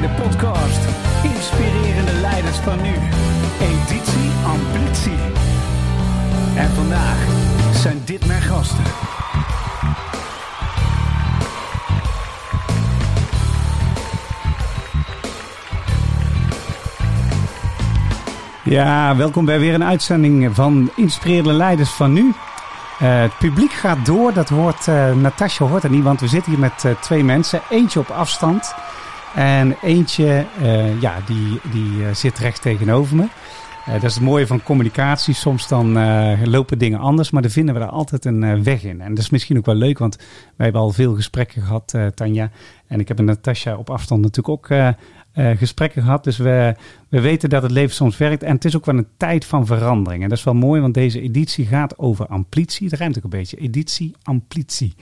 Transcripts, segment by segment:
de podcast Inspirerende Leiders van Nu, editie Ambitie. En vandaag zijn dit mijn gasten. Ja, welkom bij weer een uitzending van Inspirerende Leiders van Nu. Uh, het publiek gaat door, dat hoort, uh, Natasja hoort er niet, want we zitten hier met uh, twee mensen. Eentje op afstand en eentje, ja, die, die zit recht tegenover me. dat is het mooie van communicatie. Soms dan lopen dingen anders, maar dan vinden we daar altijd een weg in. En dat is misschien ook wel leuk, want wij hebben al veel gesprekken gehad, Tanja. En ik heb Natasja op afstand natuurlijk ook uh, gesprekken gehad. Dus we, we weten dat het leven soms werkt. En het is ook wel een tijd van verandering. En dat is wel mooi, want deze editie gaat over amplitie. Het ruimt ook een beetje. Editie, amplitie.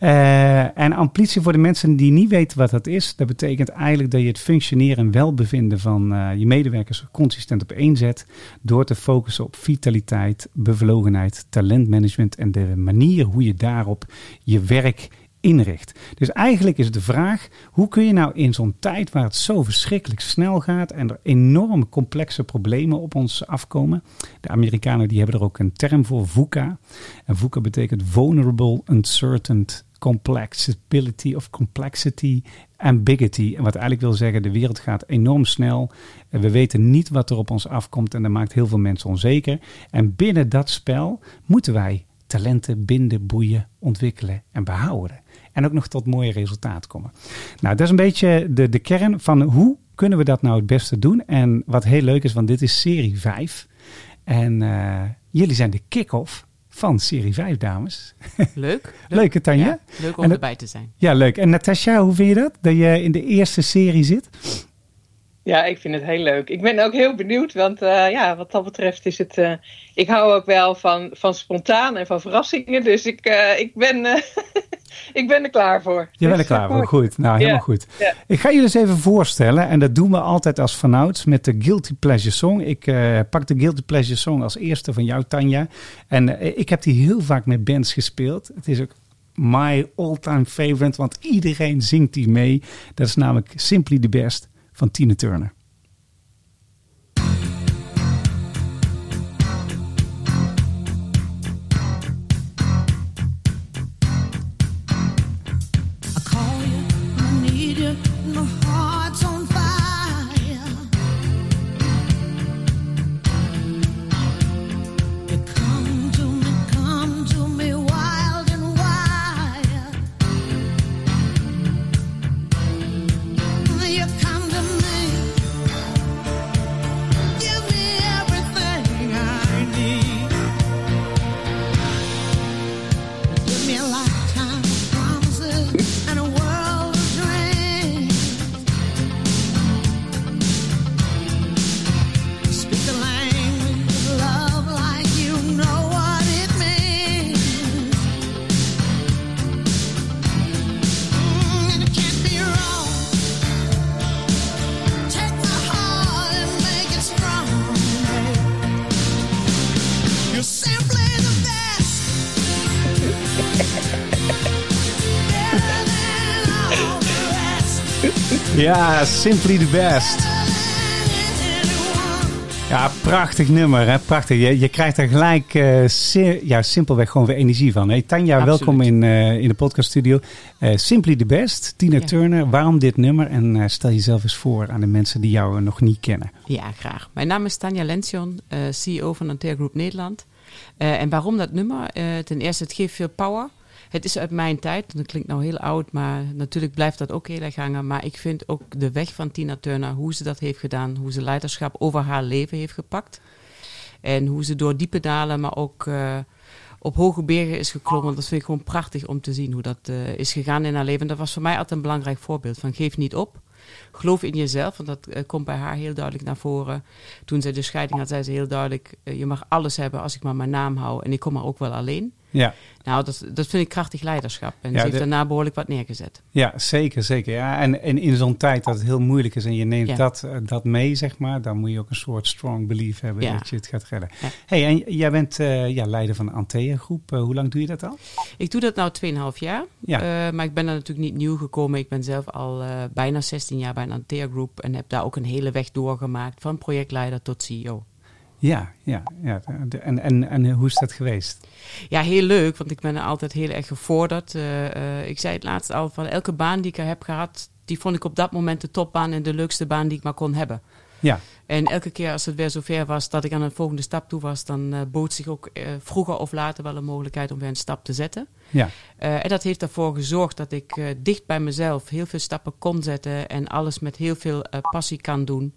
Uh, en amplitie voor de mensen die niet weten wat dat is. Dat betekent eigenlijk dat je het functioneren en welbevinden van uh, je medewerkers consistent op één zet. Door te focussen op vitaliteit, bevlogenheid, talentmanagement en de manier hoe je daarop je werk inricht. Dus eigenlijk is de vraag: hoe kun je nou in zo'n tijd waar het zo verschrikkelijk snel gaat en er enorm complexe problemen op ons afkomen? De Amerikanen die hebben er ook een term voor, VUCA. En VUCA betekent Vulnerable, Uncertain, Complexity of Complexity, Ambiguity. En wat eigenlijk wil zeggen, de wereld gaat enorm snel. We weten niet wat er op ons afkomt en dat maakt heel veel mensen onzeker. En binnen dat spel moeten wij talenten binden, boeien, ontwikkelen en behouden en ook nog tot mooie resultaten komen. Nou, dat is een beetje de, de kern van hoe kunnen we dat nou het beste doen. En wat heel leuk is, want dit is serie 5. En uh, jullie zijn de kick-off van serie 5, dames. Leuk. Leuk, leuk Tanja? Ja, leuk om erbij te zijn. Ja, leuk. En Natasja, hoe vind je dat? Dat je in de eerste serie zit? Ja, ik vind het heel leuk. Ik ben ook heel benieuwd, want uh, ja, wat dat betreft is het. Uh, ik hou ook wel van, van spontaan en van verrassingen, dus ik, uh, ik, ben, ik ben er klaar voor. Je bent er klaar voor, goed. Nou, helemaal goed. Ik ga je dus even voorstellen, en dat doen we altijd als vanouds met de Guilty Pleasure Song. Ik pak de Guilty Pleasure Song als eerste van jou, Tanja. En ik heb die heel vaak met bands gespeeld. Het is ook my all-time favorite, want iedereen zingt die mee. Dat is namelijk Simply the Best van Tina Turner. Ja, Simply the Best. Ja, prachtig nummer. Hè? Prachtig. Je, je krijgt er gelijk uh, ja, simpelweg gewoon weer energie van. Hey, Tanja, welkom in, uh, in de podcaststudio. Uh, Simply the Best, Tina Turner. Waarom dit nummer? En stel jezelf eens voor aan de mensen die jou nog niet kennen. Ja, graag. Mijn naam is Tanja Lention, CEO van Antea Group Nederland. en waarom dat nummer? ten eerste, het geeft veel power. Het is uit mijn tijd, dat klinkt nou heel oud, maar natuurlijk blijft dat ook heel erg hangen. Maar ik vind ook de weg van Tina Turner, hoe ze dat heeft gedaan, hoe ze leiderschap over haar leven heeft gepakt. En hoe ze door diepe dalen, maar ook uh, op hoge bergen is geklommen. Dat vind ik gewoon prachtig om te zien hoe dat uh, is gegaan in haar leven. dat was voor mij altijd een belangrijk voorbeeld van geef niet op. Geloof in jezelf, want dat uh, komt bij haar heel duidelijk naar voren. Toen zij de scheiding had, zei ze heel duidelijk: Je mag alles hebben als ik maar mijn naam hou en ik kom maar ook wel alleen. Ja. Nou, dat, dat vind ik krachtig leiderschap. En Ja, ze heeft de- daarna behoorlijk wat neergezet. Ja, zeker, zeker. Ja, en, en in zo'n tijd dat het heel moeilijk is en je neemt Ja. dat, eh, dat mee, zeg maar, dan moet je ook een soort strong belief hebben Ja. dat je het gaat redden. Hey, en jij bent eh, ja, leider van de Antea groep. Eh, hoe lang doe je dat al? Ik doe dat nou 2,5 jaar. Ja. Maar ik ben daar natuurlijk niet nieuw gekomen. Ik ben zelf al bijna 16 jaar bij een Antea Group. En heb daar ook een hele weg doorgemaakt. Van projectleider tot CEO. Ja, ja, ja. En, en, en hoe is dat geweest? Ja, heel leuk, want ik ben er altijd heel erg gevorderd. Eh, eh, ik zei het laatst al, van elke baan die ik heb gehad, die vond ik op dat moment de topbaan en de leukste baan die ik maar kon hebben. Ja, En elke keer als het weer zover was dat ik aan een volgende stap toe was, dan eh, bood zich ook vroeger of later wel een mogelijkheid om weer een stap te zetten. ja, en dat heeft ervoor gezorgd dat ik dicht bij mezelf heel veel stappen kon zetten en alles met heel veel passie kan doen.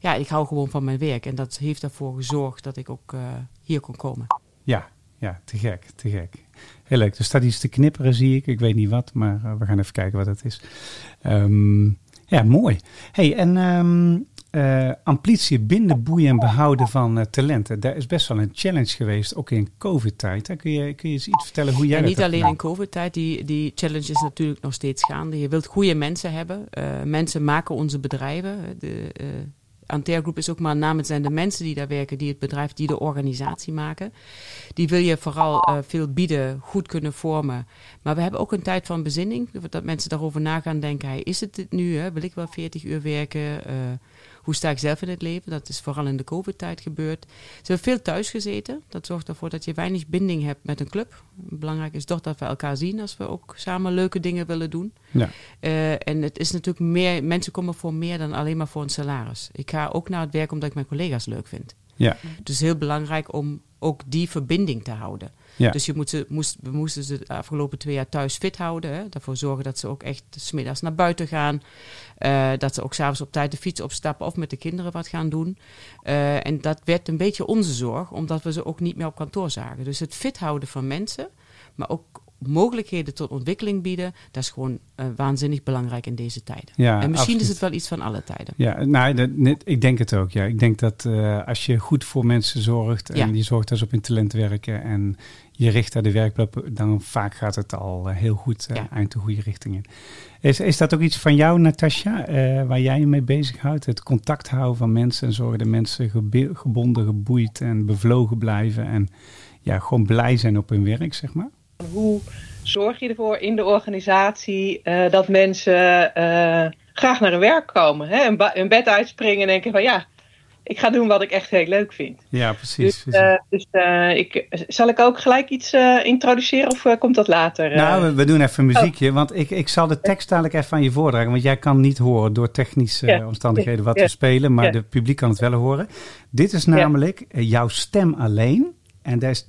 Ja, ik hou gewoon van mijn werk en dat heeft ervoor gezorgd dat ik ook eh, hier kon komen. ja, ja, te gek, te gek. Heel leuk. Er staat iets te knipperen, zie ik. Ik weet niet wat, maar eh, we gaan even kijken wat het is. Ehm, ja, mooi. hey, en ehm eh, amplitie, binden, boeien en behouden van eh, talenten. Daar is best wel een challenge geweest, ook in COVID-tijd. Kun je, kun je eens iets vertellen hoe jij Ja, dat niet alleen in? COVID-tijd, die, die challenge is natuurlijk nog steeds gaande. Je wilt goede mensen hebben. Mensen maken onze bedrijven. De Antea Group is ook maar namens zijn de mensen die daar werken, die het bedrijf, die de organisatie maken. Die wil je vooral eh, veel bieden, goed kunnen vormen. Maar we hebben ook een tijd van bezinning, dat mensen daarover na gaan denken. Hey, is het dit nu? Hè? Wil ik wel 40 uur werken? Eh, hoe sta ik zelf in het leven? Dat is vooral in de COVID-tijd gebeurd. Ze hebben veel thuis gezeten. Dat zorgt ervoor dat je weinig binding hebt met een club. Belangrijk is toch dat we elkaar zien als we ook samen leuke dingen willen doen. Ja, Eh, en het is natuurlijk meer, mensen komen voor meer dan alleen maar voor een salaris. Ik ga ook naar het werk omdat ik mijn collega's leuk vind. ja, Dus heel belangrijk om ook die verbinding te houden. Dus je moet ze, moest, we moesten ze de afgelopen twee jaar thuis fit houden. Hè? Daarvoor zorgen dat ze ook echt smiddags naar buiten gaan. Eh, dat ze ook s'avonds op tijd de fiets opstappen of met de kinderen wat gaan doen. Eh, en dat werd een beetje onze zorg, omdat we ze ook niet meer op kantoor zagen. Dus het fit houden van mensen, maar ook mogelijkheden tot ontwikkeling bieden, dat is gewoon eh, waanzinnig belangrijk in deze tijden. ja en misschien is het wel iets van alle tijden. Ja, nou, dat, net, ik denk het ook. Ja. Ik denk dat eh, als je goed voor mensen zorgt en Ja. je zorgt dat ze op hun talent werken en je richt daar de werkplek, dan vaak gaat het al eh, heel goed Ja. eind de goede richting in. Is, is dat ook iets van jou, Natasja, waar jij je mee bezighoudt? Het contact houden van mensen en zorgen dat mensen gebonden, geboeid en bevlogen blijven en ja, gewoon blij zijn op hun werk, zeg maar? Hoe zorg je ervoor in de organisatie eh, dat mensen eh, graag naar hun werk komen? Hè? Ba- hun bed uitspringen en denken van ja, ik ga doen wat ik echt heel leuk vind. Ja, precies. Dus, eh, dus ik, zal ik ook gelijk iets introduceren of komt dat later? Nou, we, we doen even een muziekje, want ik, ik zal de tekst dadelijk even aan je voordragen, want jij kan niet horen door technische omstandigheden wat we spelen, maar de publiek kan het wel horen. Dit is namelijk jouw stem alleen. En daar is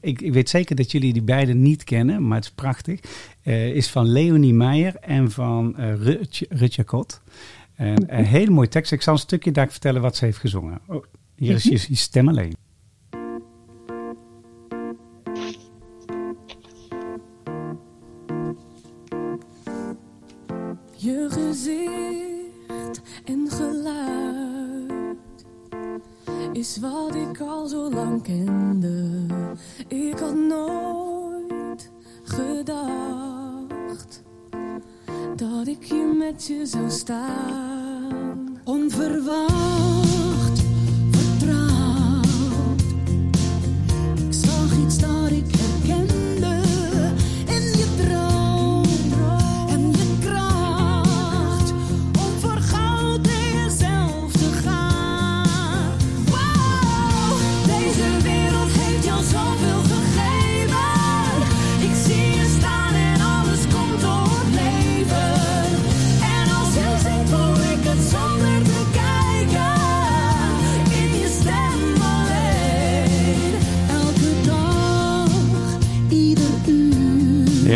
ik, ik weet zeker dat jullie die beiden niet kennen, maar het is prachtig. Eh, is van Leonie Meijer en van eh Rutje, Rutje Kot. En een hele mooie tekst. Ik zal een stukje daar vertellen wat ze heeft gezongen. Oh, hier is je, je stem alleen. Je gezicht en geluid is wat ik al zo lang kende. Ik had nooit gedacht dat ik hier met je zou staan. Onverwacht, vertrouwd. Ik zag iets dat ik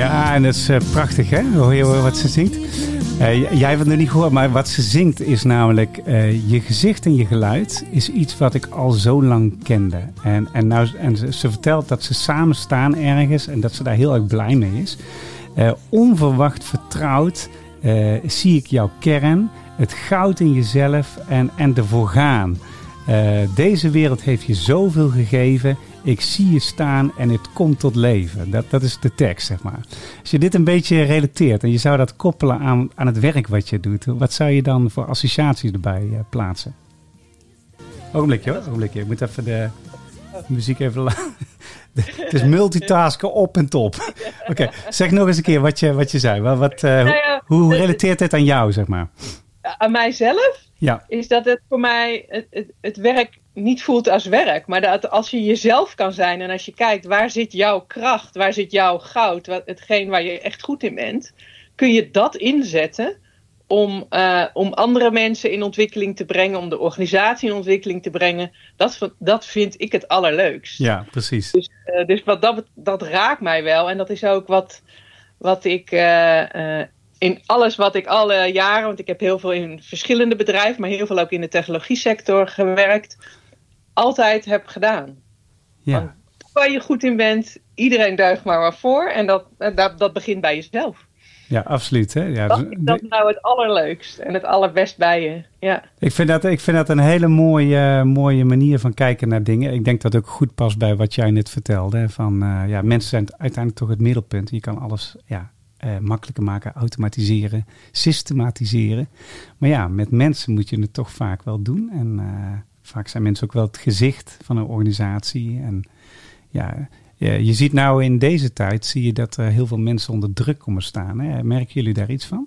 Ja, en dat is eh, prachtig, hè? Hoor je wat ze zingt? Eh, jij hebt het nog niet gehoord, maar wat ze zingt is namelijk... eh, je gezicht en je geluid is iets wat ik al zo lang kende. En, en, nou, en ze, vertelt dat ze samen staan ergens en dat ze daar heel erg blij mee is. Onverwacht vertrouwd zie ik jouw kern, het goud in jezelf en, en ervoor gaan. Deze wereld heeft je zoveel gegeven. Ik zie je staan en het komt tot leven. Dat, dat is de tekst, zeg maar. Als je dit een beetje relateert en je zou dat koppelen aan, aan het werk wat je doet, wat zou je dan voor associaties erbij eh, plaatsen? Ogenblikje hoor, ogenblikje. Ik moet even de muziek even la- Het is multitasken op en top. Oké, zeg nog eens een keer wat je, wat je zei. Wat, wat, eh, Nou ja, hoe, hoe relateert dit aan jou, zeg maar? aan mijzelf Ja, is dat het voor mij het, het, het werk niet voelt als werk. Maar dat als je jezelf kan zijn en als je kijkt waar zit jouw kracht, waar zit jouw goud, wat, hetgeen waar je echt goed in bent, kun je dat inzetten om, eh, om andere mensen in ontwikkeling te brengen, om de organisatie in ontwikkeling te brengen. Dat, dat vind ik het allerleukst. ja, precies. Dus, eh, dus wat dat, dat raakt mij wel. En dat is ook wat, wat ik eh, in alles wat ik alle jaren, want ik heb heel veel in verschillende bedrijven, maar heel veel ook in de technologie sector gewerkt, altijd heb gedaan. Ja, Waar je goed in bent, iedereen duigt maar maar voor. En dat, eh, dat, dat begint bij jezelf. ja absoluut. Hè? Ja, Dat dus- is dat nou het allerleukst en het allerbest bij je. Ja. Ik vind dat, ik vind dat een hele mooie, mooie manier van kijken naar dingen. Ik denk dat ook goed past bij wat jij net vertelde. Van, eh, ja, mensen zijn uiteindelijk toch het middelpunt. Je kan alles ja, eh, makkelijker maken, automatiseren, systematiseren. Maar ja, met mensen moet je het toch vaak wel doen. En eh, vaak zijn mensen ook wel het gezicht van een organisatie. En ja, je, je ziet nou in deze tijd, zie je dat er heel veel mensen onder druk komen staan. Hè? Merken jullie daar iets van?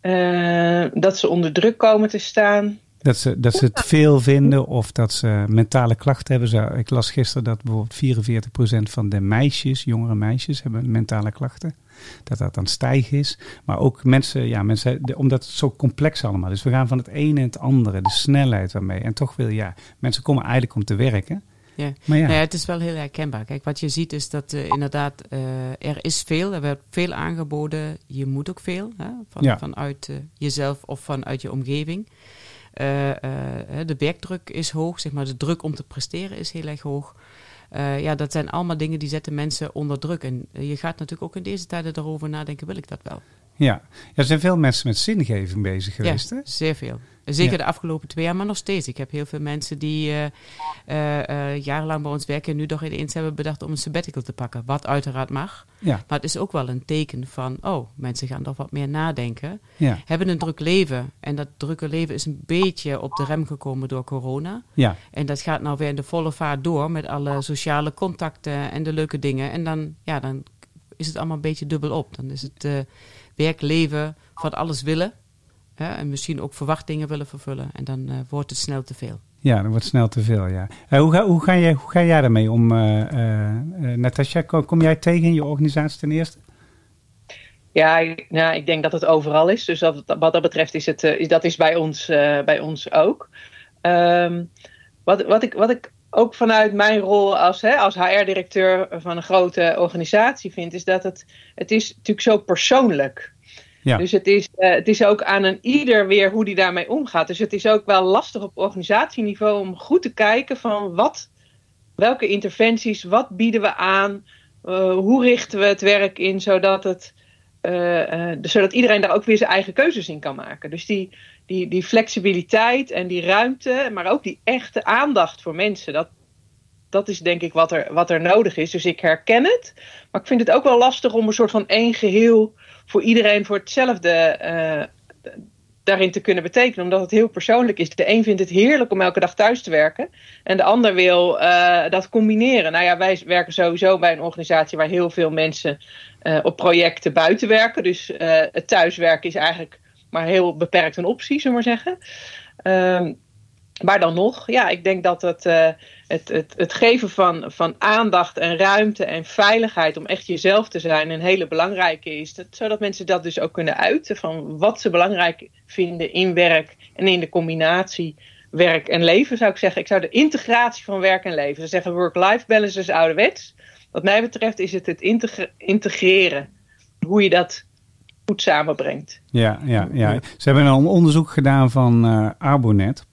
Eh, dat ze onder druk komen te staan. Dat ze, dat ze het veel vinden of dat ze mentale klachten hebben. Ik las gisteren dat bijvoorbeeld 44% van de meisjes, jongere meisjes, hebben mentale klachten. Dat dat aan het stijgen is. Maar ook mensen, ja, mensen, omdat het zo complex allemaal is. We gaan van het ene en het andere, de snelheid waarmee. En toch wil, ja, mensen komen eigenlijk om te werken. Ja. Maar ja, Nou ja, het is wel heel herkenbaar. Kijk, wat je ziet is dat eh, inderdaad eh, er is veel, er werd veel aangeboden. Je moet ook veel hè, van, Ja. vanuit eh, jezelf of vanuit je omgeving. De werkdruk is hoog, zeg maar, de druk om te presteren is heel erg hoog. Eh, ja, dat zijn allemaal dingen die zetten mensen onder druk. En eh, je gaat natuurlijk ook in deze tijden erover nadenken, wil ik dat wel? Ja. ja, er zijn veel mensen met zingeving bezig geweest. ja, Hè? zeer veel. Zeker Ja. de afgelopen twee jaar, maar nog steeds. Ik heb heel veel mensen die eh, eh, eh, jarenlang bij ons werken... en nu toch ineens hebben bedacht om een sabbatical te pakken. Wat uiteraard mag. Ja, Maar het is ook wel een teken van... oh, mensen gaan toch wat meer nadenken. ja, Hebben een druk leven. En dat drukke leven is een beetje op de rem gekomen door corona. ja, En dat gaat nou weer in de volle vaart door... met alle sociale contacten en de leuke dingen. En dan, ja, dan is het allemaal een beetje dubbel op. Dan is het werk, leven, van alles willen... Hè, en misschien ook verwachtingen willen vervullen. En dan eh, wordt het snel te veel. ja, dat wordt snel te veel, ja. Eh, hoe, ga, hoe, ga jij, hoe ga jij daarmee om, eh Natasja? Kom, kom jij tegen in je organisatie ten eerste? Ja, ik- nou, ik denk dat het overal is. Dus dat, wat dat betreft is het, is, dat is bij ons, eh, bij ons ook. Ehm, wat, wat, ik, wat ik ook vanuit mijn rol als, hè, als HR-directeur van een grote organisatie vind, is dat het, het is natuurlijk zo persoonlijk. Ja. Dus het is, eh, het is ook aan een ieder weer hoe die daarmee omgaat. Dus het is ook wel lastig op organisatieniveau om goed te kijken van wat, welke interventies, wat bieden we aan, eh, hoe richten we het werk in, zodat, het, eh, zodat iedereen daar ook weer zijn eigen keuzes in kan maken. Dus die, die, die flexibiliteit en die ruimte, maar ook die echte aandacht voor mensen, dat, dat is denk ik wat er, wat er nodig is. Dus ik herken het, maar ik vind het ook wel lastig om een soort van één geheel voor iedereen voor hetzelfde eh, daarin te kunnen betekenen, omdat het heel persoonlijk is. De een vindt het heerlijk om elke dag thuis te werken en de ander wil eh, dat combineren. Nou ja, wij werken sowieso bij een organisatie waar heel veel mensen eh, op projecten buiten werken. Dus het thuiswerken is eigenlijk maar heel beperkt een optie, zullen we maar zeggen. Ehm, maar dan nog, ja, ik denk dat het, eh, het, het, het geven van, van aandacht en ruimte en veiligheid om echt jezelf te zijn een hele belangrijke is. Dat, zodat mensen dat dus ook kunnen uiten van wat ze belangrijk vinden in werk en in de combinatie werk en leven, zou ik zeggen. Ik zou de integratie van werk en leven, ze zeggen work-life balance is ouderwets. Wat mij betreft is het het integre- integreren, hoe je dat goed samenbrengt. Ja, ja, ja. Ze hebben een onderzoek gedaan van eh Arbonet.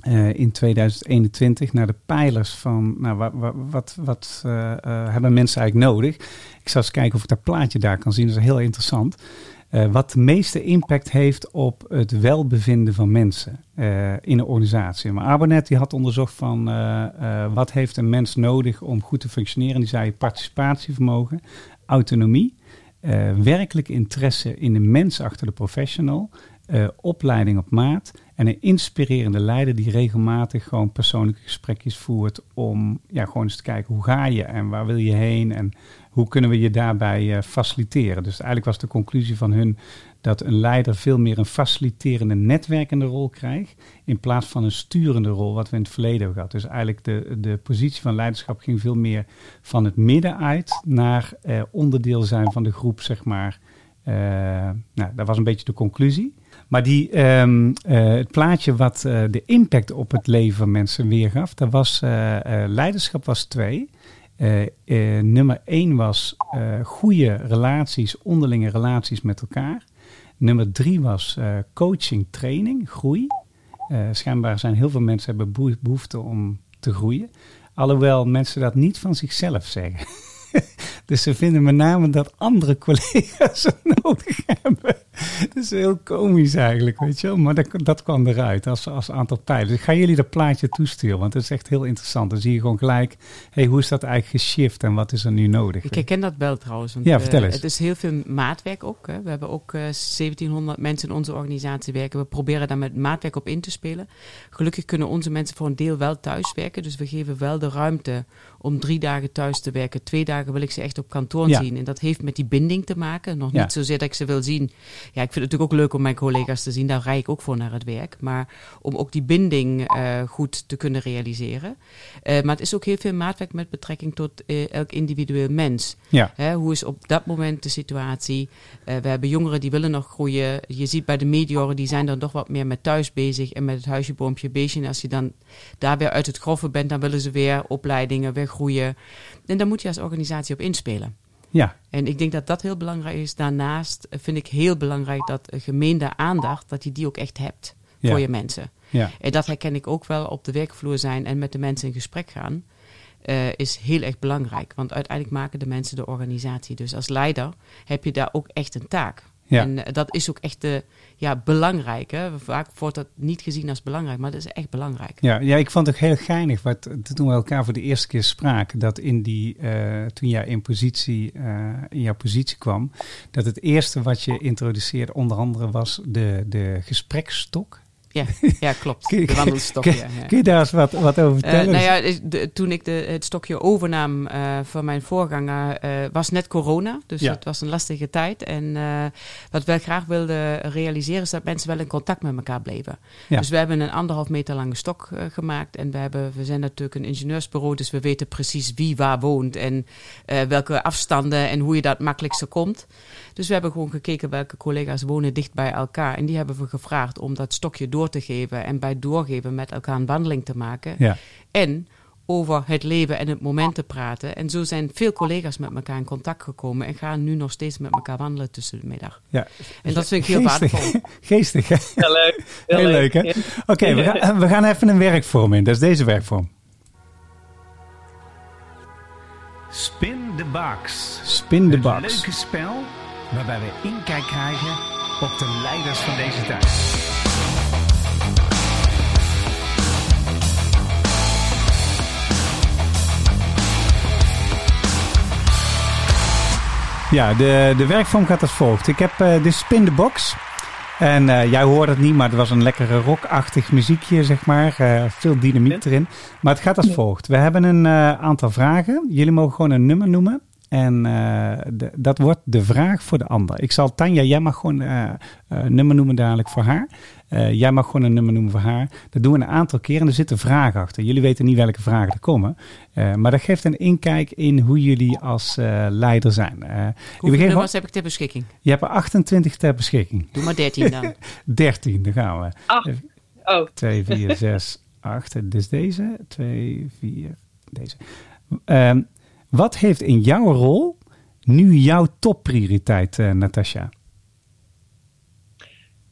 eh, in 2021 naar de pijlers van nou, wat, wat, wat, eh, hebben mensen eigenlijk nodig. Ik zal eens kijken of ik dat plaatje daar kan zien. Dat is heel interessant. Wat de meeste impact heeft op het welbevinden van mensen in een organisatie. Maar Abonet die had onderzocht van wat heeft een mens nodig om goed te functioneren. Die zei participatievermogen, autonomie, eh, werkelijk interesse in de mens achter de professional, eh, opleiding op maat en een inspirerende leider die regelmatig gewoon persoonlijke gesprekjes voert om ja, gewoon eens te kijken hoe ga je en waar wil je heen en hoe kunnen we je daarbij eh, faciliteren. Dus eigenlijk was de conclusie van hun dat een leider veel meer een faciliterende, netwerkende rol krijgt in plaats van een sturende rol wat we in het verleden hebben gehad. Dus eigenlijk de, de positie van leiderschap ging veel meer van het midden uit naar eh, onderdeel zijn van de groep, zeg maar. Eh, nou, dat was een beetje de conclusie. Maar die, ehm, eh, het plaatje wat eh, de impact op het leven van mensen weergaf, dat was leiderschap was twee. Nummer één was eh, goede relaties, onderlinge relaties met elkaar. Nummer drie was eh, coaching, training, groei. Eh, schijnbaar zijn heel veel mensen hebben behoe- behoefte om te groeien. Alhoewel mensen dat niet van zichzelf zeggen. dus ze vinden met name dat andere collega's het nodig hebben. Dat is heel komisch eigenlijk, weet je wel. Maar dat, dat kwam eruit als, als aantal pijlen. Dus ik ga jullie dat plaatje toesturen, want het is echt heel interessant. Dan zie je gewoon gelijk, hey, hoe is dat eigenlijk geshift en wat is er nu nodig? Ik herken dat wel trouwens. Want, Ja, eh, vertel eens. het is heel veel maatwerk ook. Hè. We hebben ook eh 1700 mensen in onze organisatie werken. We proberen daar met maatwerk op in te spelen. Gelukkig kunnen onze mensen voor een deel wel thuis werken. Dus we geven wel de ruimte om drie dagen thuis te werken. Twee dagen wil ik ze echt op kantoor Ja. zien. En dat heeft met die binding te maken. Nog Ja. niet zozeer dat ik ze wil zien. Ja, ik vind het natuurlijk ook leuk om mijn collega's te zien. Daar rij ik ook voor naar het werk. Maar om ook die binding eh, goed te kunnen realiseren. Eh, maar het is ook heel veel maatwerk met betrekking tot eh, elk individueel mens. Ja, Hè, hoe is op dat moment de situatie? We hebben jongeren die willen nog groeien. Je ziet bij de medioren, die zijn dan toch wat meer met thuis bezig en met het huisje, boompje, beestje. En als je dan daar weer uit het grove bent, dan willen ze weer opleidingen, weer groeien. En daar moet je als organisatie op inspelen. ja, En ik denk dat dat heel belangrijk is. Daarnaast vind ik heel belangrijk dat een gemeende aandacht, dat je die ook echt hebt Ja. voor je mensen. ja. En dat herken ik ook wel op de werkvloer zijn en met de mensen in gesprek gaan. eh, is heel erg belangrijk. Want uiteindelijk maken de mensen de organisatie. Dus als leider heb je daar ook echt een taak. Ja. En eh, dat is ook echt de, ja, belangrijk. Hè? Vaak wordt dat niet gezien als belangrijk, maar dat is echt belangrijk. Ja, ja, ik vond het ook heel geinig wat, toen we elkaar voor de eerste keer spraken, dat in die, eh, toen jij in, positie, eh, in jouw positie kwam, dat het eerste wat je introduceerde onder andere was de, de gesprekstok. Ja, ja klopt. De wandelstok. kun- ja. Kun je daar eens wat, wat over Eh, vertellen? nou ja, de- toen ik de, het stokje overnam eh, van mijn voorganger, eh, was net corona. Dus Ja. het was een lastige tijd. En wat wij graag wilden realiseren, is dat mensen wel in contact met elkaar bleven. Ja. Dus we hebben een anderhalf meter lange stok gemaakt. En we, hebben, we zijn natuurlijk een ingenieursbureau, dus we weten precies wie waar woont. En welke afstanden en hoe je dat makkelijkste komt. Dus we hebben gewoon gekeken welke collega's wonen dicht bij elkaar. En die hebben we gevraagd om dat stokje door te geven. En bij doorgeven met elkaar een wandeling te maken. ja, En over het leven en het moment te praten. En zo zijn veel collega's met elkaar in contact gekomen. En gaan nu nog steeds met elkaar wandelen tussen de middag. ja. En dat vind ik heel Geestig. waardevol. Geestig, hè? Heel leuk. Heel leuk, hè? Ja. Oké, we, gaan, we gaan even een werkvorm in. Dat is deze werkvorm. Spin the Box. Spin the Een box. leuke spel waarbij we inkijk krijgen op de leiders van deze tijd. Ja, de, de werkvorm gaat als volgt. Ik heb eh, de Spin the Box. En eh, jij hoort het niet, maar het was een lekkere rockachtig muziekje, zeg maar. Eh, veel dynamiek erin. Maar het gaat als volgt. We hebben een eh, aantal vragen. Jullie mogen gewoon een nummer noemen. En eh, de- dat wordt de vraag voor de ander. Ik zal Tanja, jij mag gewoon eh, eh, een nummer noemen dadelijk voor haar. Eh, jij mag gewoon een nummer noemen voor haar. Dat doen we een aantal keer en er zitten vragen achter. Jullie weten niet welke vragen er komen. Eh, maar dat geeft een inkijk in hoe jullie als eh, leider zijn. Ik Hoeveel gewoon- nummers heb ik ter beschikking? je hebt er 28 ter beschikking. Doe maar 13 dan. 13, daar gaan we. Acht. Oh, 2, 4, 6, 8. Dus deze. 2, 4, deze. Ehm, wat heeft in jouw rol nu jouw topprioriteit, eh Natasja?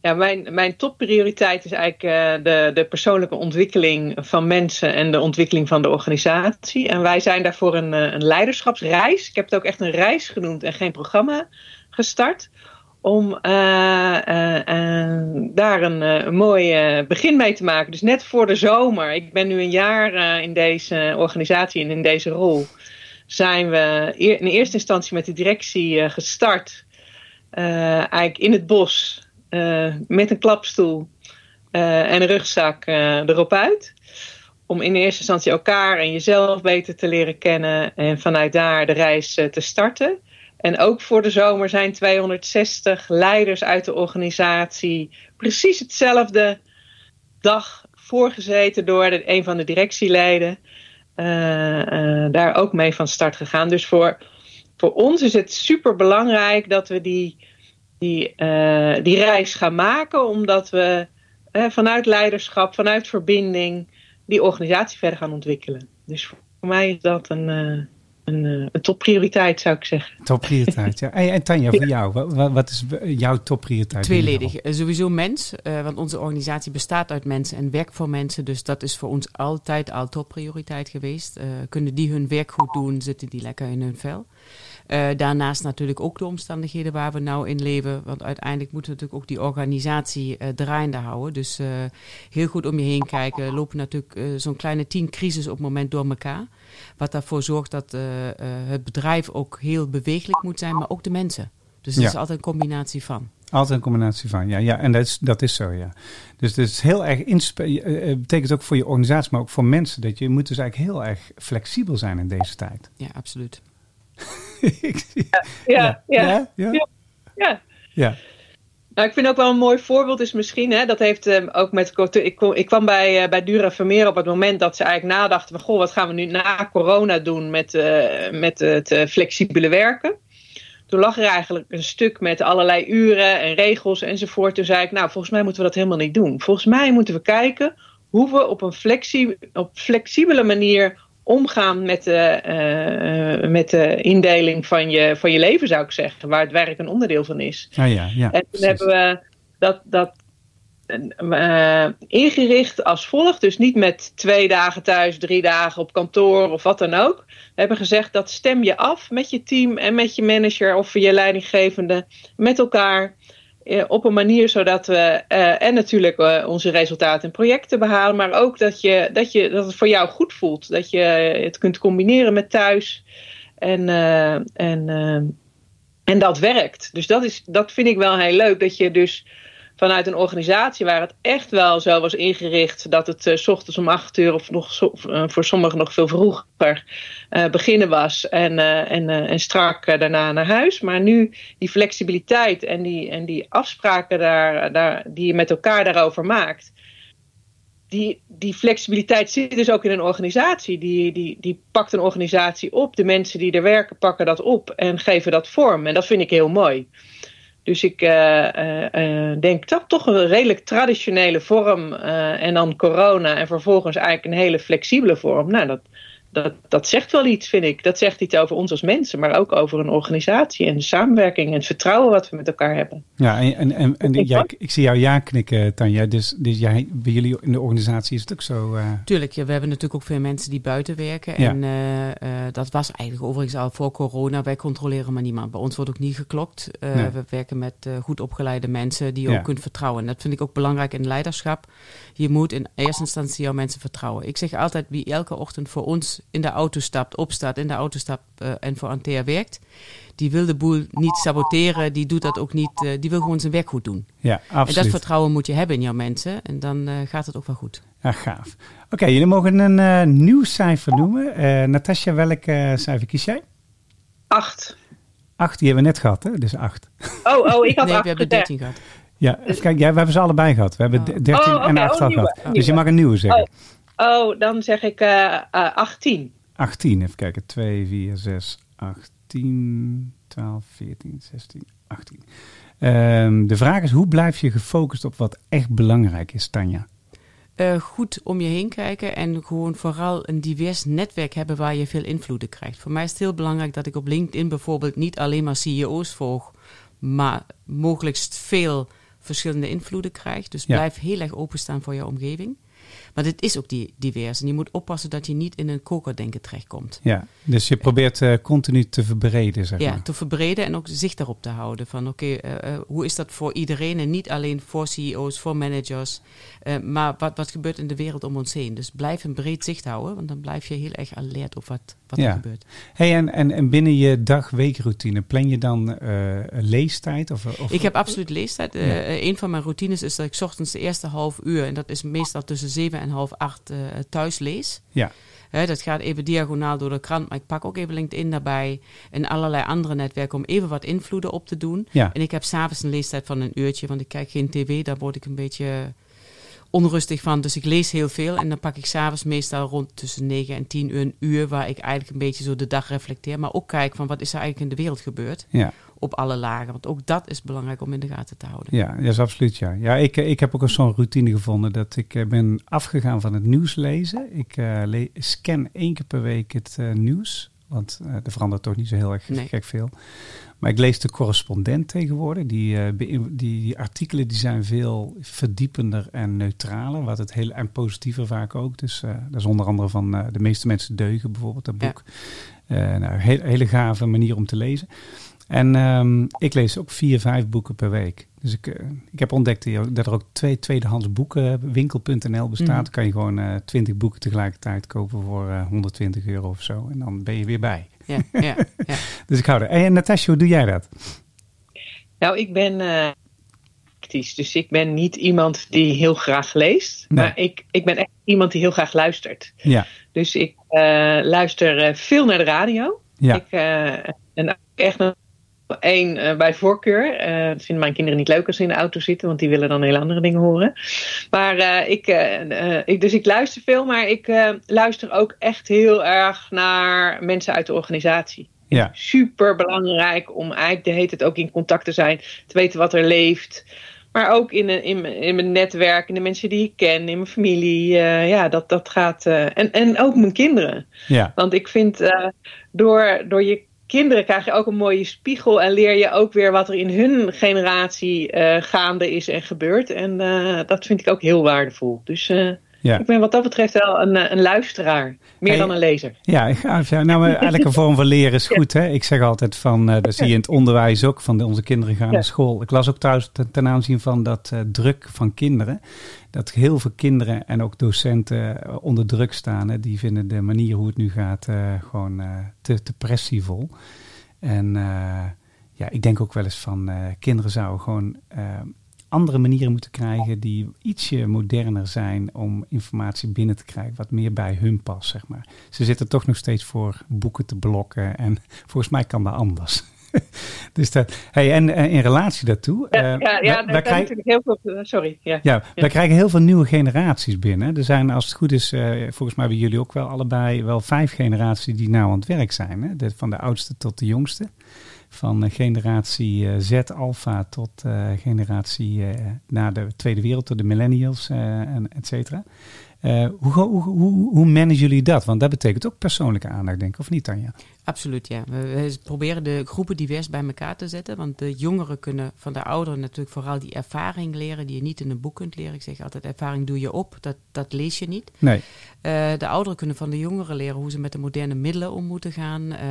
Ja, mijn, mijn topprioriteit is eigenlijk eh, de, de persoonlijke ontwikkeling van mensen en de ontwikkeling van de organisatie. En wij zijn daarvoor een, eh, een leiderschapsreis. Ik heb het ook echt een reis genoemd en geen programma gestart. Om daar een, een mooi begin mee te maken. Dus net voor de zomer. Ik ben nu een jaar in deze organisatie en in deze rol. Zijn we in eerste instantie met de directie eh, gestart. Eh, eigenlijk in het bos. eh, met een klapstoel en een rugzak erop uit. Om in eerste instantie elkaar en jezelf beter te leren kennen. En vanuit daar de reis te starten. En ook voor de zomer zijn 260 leiders uit de organisatie precies hetzelfde dag voorgezeten door een van de directieleden. Eh, eh, daar ook mee van start gegaan. Dus voor, voor ons is het super belangrijk dat we die, die, eh, die reis gaan maken, omdat we vanuit leiderschap, vanuit verbinding, die organisatie verder gaan ontwikkelen. Dus voor mij is dat een, een, eh, een topprioriteit, zou ik zeggen. Topprioriteit, ja. En, en Tanja, voor jou, wat, wat is jouw topprioriteit? Tweeledig. Eh, Sowieso mens, eh, want onze organisatie bestaat uit mensen en werkt voor mensen. Dus dat is voor ons altijd al topprioriteit geweest. Eh, kunnen die hun werk goed doen, zitten die lekker in hun vel. Eh, daarnaast natuurlijk ook de omstandigheden waar we nou in leven. Want uiteindelijk moeten we natuurlijk ook die organisatie eh, draaiende houden. Dus eh, heel goed om je heen kijken. Er lopen natuurlijk zo'n kleine tien crisis op het moment door elkaar. Wat ervoor zorgt dat het bedrijf ook heel bewegelijk moet zijn, maar ook de mensen. Dus het Ja. is altijd een combinatie van. Altijd een combinatie van, ja. ja en dat is, dat is zo, ja. Dus het is heel erg eh, betekent ook voor je organisatie, maar ook voor mensen, dat je moet dus eigenlijk heel erg flexibel zijn in deze tijd. Ja, absoluut. Ja, ja, ja, ja. Nou, ik vind ook wel een mooi voorbeeld is misschien, hè, dat heeft eh, ook met, ik, ik kwam bij, eh, bij Dura Vermeer op het moment dat ze eigenlijk nadachten van, goh, wat gaan we nu na corona doen met, eh, met het eh, flexibele werken. Toen lag er eigenlijk een stuk met allerlei uren en regels enzovoort. Toen zei ik, nou, volgens mij moeten we dat helemaal niet doen. Volgens mij moeten we kijken hoe we op een flexi op flexibele manier omgaan met de, eh, met de indeling van je, van je leven, zou ik zeggen. Waar het werk een onderdeel van is. Ah, ja, ja. En toen precies. hebben we dat, dat eh, ingericht als volgt. Dus niet met twee dagen thuis, drie dagen op kantoor of wat dan ook. We hebben gezegd dat stem je af met je team en met je manager of je leidinggevende met elkaar. Eh, op een manier zodat we eh, en natuurlijk eh, onze resultaten en projecten behalen, maar ook dat, je, dat, je, dat het voor jou goed voelt. Dat je het kunt combineren met thuis. En, en, en dat werkt. Dus dat, is, dat vind ik wel heel leuk. Dat je dus vanuit een organisatie waar het echt wel zo was ingericht. dat het eh, s ochtends om acht uur of nog eh, voor sommigen nog veel vroeger eh, beginnen was. En, en, en strak daarna naar huis. Maar nu die flexibiliteit en die, en die afspraken daar, daar, die je met elkaar daarover maakt. Die, die flexibiliteit zit dus ook in een organisatie. Die, die, die pakt een organisatie op. De mensen die er werken pakken dat op en geven dat vorm. En dat vind ik heel mooi. Dus ik eh, denk dat toch een redelijk traditionele vorm. en dan corona en vervolgens eigenlijk een hele flexibele vorm. Nou, dat, dat, dat zegt wel iets, vind ik. Dat zegt iets over ons als mensen, maar ook over een organisatie en de samenwerking en het vertrouwen wat we met elkaar hebben. Ja, en, en, en, en jij, ik, ik zie jou ja knikken, Tanja. Dus, dus jij, bij jullie in de organisatie is het ook zo. eh, Tuurlijk, ja, we hebben natuurlijk ook veel mensen die buiten werken. Ja. En eh, eh, dat was eigenlijk overigens al voor corona. Wij controleren maar niemand. Bij ons wordt ook niet geklokt. Eh, Nee. We werken met goed opgeleide mensen die je Ja. ook kunt vertrouwen. En dat vind ik ook belangrijk in leiderschap. Je moet in eerste instantie jouw mensen vertrouwen. Ik zeg altijd, wie elke ochtend voor ons in de auto stapt, opstaat, in de auto stapt eh, en voor Antea werkt, die wil de boel niet saboteren. Die doet dat ook niet. eh, die wil gewoon zijn werk goed doen. ja, En dat absoluut. vertrouwen moet je hebben in jouw mensen. En dan eh, gaat het ook wel goed. Ja, gaaf. Oké, jullie mogen een eh, nieuw cijfer noemen. Eh Natasja, welk cijfer kies jij? Acht. Acht, die hebben we net gehad, hè? Dus acht. Oh, oh, ik had nee, acht we hebben. 13 gehad. Ja, even kijken. Ja, we hebben ze allebei gehad. We hebben Oh. d- 13 Oh, oké, en 8 oh, al nieuwe. gehad. Dus je mag een nieuwe zeggen. Oh, dan zeg ik eh, eh, 18. 18, even kijken. 2, 4, 6, 8, 10, 12, 14, 16, 18. Ehm, de vraag is, hoe blijf je gefocust op wat echt belangrijk is, Tanja? Eh, goed om je heen kijken en gewoon vooral een divers netwerk hebben waar je veel invloeden krijgt. Voor mij is het heel belangrijk dat ik op LinkedIn bijvoorbeeld niet alleen maar CEO's volg, maar mogelijkst veel verschillende invloeden krijgt. Dus Ja. blijf heel erg openstaan voor je omgeving. Maar dit is ook die, divers. En je moet oppassen dat je niet in een kokerdenken terechtkomt. Ja, dus je probeert eh, continu te verbreden, zeg Ja, maar. te verbreden en ook zicht daarop te houden. Van oké, eh, eh, hoe is dat voor iedereen en niet alleen voor CEO's, voor managers. maar wat, wat gebeurt in de wereld om ons heen. Dus blijf een breed zicht houden, want dan blijf je heel erg alert op wat, wat Ja. er gebeurt. Hey, en, en, en binnen je dag-weekroutine, plan je dan leestijd? Of, of, Ik heb absoluut leestijd. Ja. een van mijn routines is dat ik 's ochtends de eerste half uur, en dat is meestal tussen zeven en half acht, eh, thuis lees. Ja. Dat gaat even diagonaal door de krant, maar ik pak ook even LinkedIn daarbij en allerlei andere netwerken om even wat invloeden op te doen. Ja. En ik heb s'avonds een leestijd van een uurtje, want ik kijk geen tv, daar word ik een beetje onrustig van. Dus ik lees heel veel en dan pak ik s'avonds meestal rond tussen 9 en 10 uur een uur, waar ik eigenlijk een beetje zo de dag reflecteer, maar ook kijk van wat is er eigenlijk in de wereld gebeurd Ja, op alle lagen. Want ook dat is belangrijk om in de gaten te houden. ja, dat is absoluut ja. Ja, ik, eh, ik heb ook een zo'n routine gevonden dat ik eh, ben afgegaan van het nieuws lezen. Ik eh, le- scan één keer per week het nieuws, want eh, er verandert toch niet zo heel erg Nee. gek veel. Maar ik lees de correspondent tegenwoordig. Die, eh, die, die artikelen die zijn veel verdiepender en neutraler. Wat het heel, en positiever vaak ook. Dus eh, dat is onder andere van De meeste mensen deugen bijvoorbeeld, dat boek. Nou, heel, hele gave manier om te lezen. En ehm, ik lees ook vier, vijf boeken per week. Dus ik, eh, ik heb ontdekt dat er ook twee tweedehands boeken, winkel.nl bestaat. Mhm. Dan kan je gewoon eh 20 boeken tegelijkertijd kopen voor eh 120 euro of zo. En dan ben je weer bij. Ja, ja, ja. Dus ik hou er. En Natasja, hoe doe jij dat? Nou, ik ben eh praktisch, dus ik ben niet iemand die heel graag leest. Nee. Maar ik, ik ben echt iemand die heel graag luistert. Ja, Dus ik eh, luister eh, veel naar de radio. ja, Ik, eh, en echt nog één eh, bij voorkeur. Eh, dat vinden mijn kinderen niet leuk als ze in de auto zitten, want die willen dan hele andere dingen horen. Maar eh, ik, ik, dus ik luister veel, maar ik luister ook echt heel erg naar mensen uit de organisatie. ja, Super belangrijk om eigenlijk de hele tijd ook in contact te zijn, te weten wat er leeft. Maar ook in, een- in, mijn- in mijn netwerk, in de mensen die ik ken, in mijn familie. ja, dat, dat gaat. en, en ook mijn kinderen. ja, Want ik vind, door, door je kinderen krijg je ook een mooie spiegel en leer je ook weer wat er in hun generatie eh, gaande is en gebeurt. En eh, dat vind ik ook heel waardevol. Dus eh, ja. ik ben wat dat betreft wel een, eh, een luisteraar, meer Hey, dan een lezer. Ja. Nou, eigenlijk een vorm van leren is goed. Hè? Ik zeg altijd van, eh dat zie je in het onderwijs ook, van de, onze kinderen gaan Ja. naar school. Ik las ook trouwens ten, ten aanzien van dat eh, druk van kinderen. Dat heel veel kinderen en ook docenten onder druk staan. Hè? Die vinden de manier hoe het nu gaat gewoon te, te pressievol. En ja, ik denk ook wel eens van, kinderen zouden gewoon... eh, andere manieren moeten krijgen die ietsje moderner zijn om informatie binnen te krijgen, wat meer bij hun past, zeg maar. Ze zitten toch nog steeds voor boeken te blokken en volgens mij kan dat anders. dus dat, hey, en, en in relatie daartoe, Ja, eh, ja, ja daar krijgen- natuurlijk heel veel. eh, Sorry. Ja. ja, wij krijgen heel veel nieuwe generaties binnen. Er zijn, als het goed is, eh, volgens mij bij jullie ook wel allebei, wel vijf generaties die nou aan het werk zijn. Hè? De, van de oudste tot de jongste. Van eh, generatie eh, Z, Alpha tot eh, generatie na de Tweede Wereld, tot de millennials, eh, en et cetera. Hoe, hoe, hoe, hoe managen jullie dat? Want dat betekent ook persoonlijke aandacht, denk ik, of niet, Tanja? Absoluut, ja. We, we proberen de groepen divers bij elkaar te zetten. Want de jongeren kunnen van de ouderen natuurlijk vooral die ervaring leren die je niet in een boek kunt leren. Ik zeg altijd, ervaring doe je op, dat, dat lees je niet. Nee. Eh, de ouderen kunnen van de jongeren leren hoe ze met de moderne middelen om moeten gaan. eh,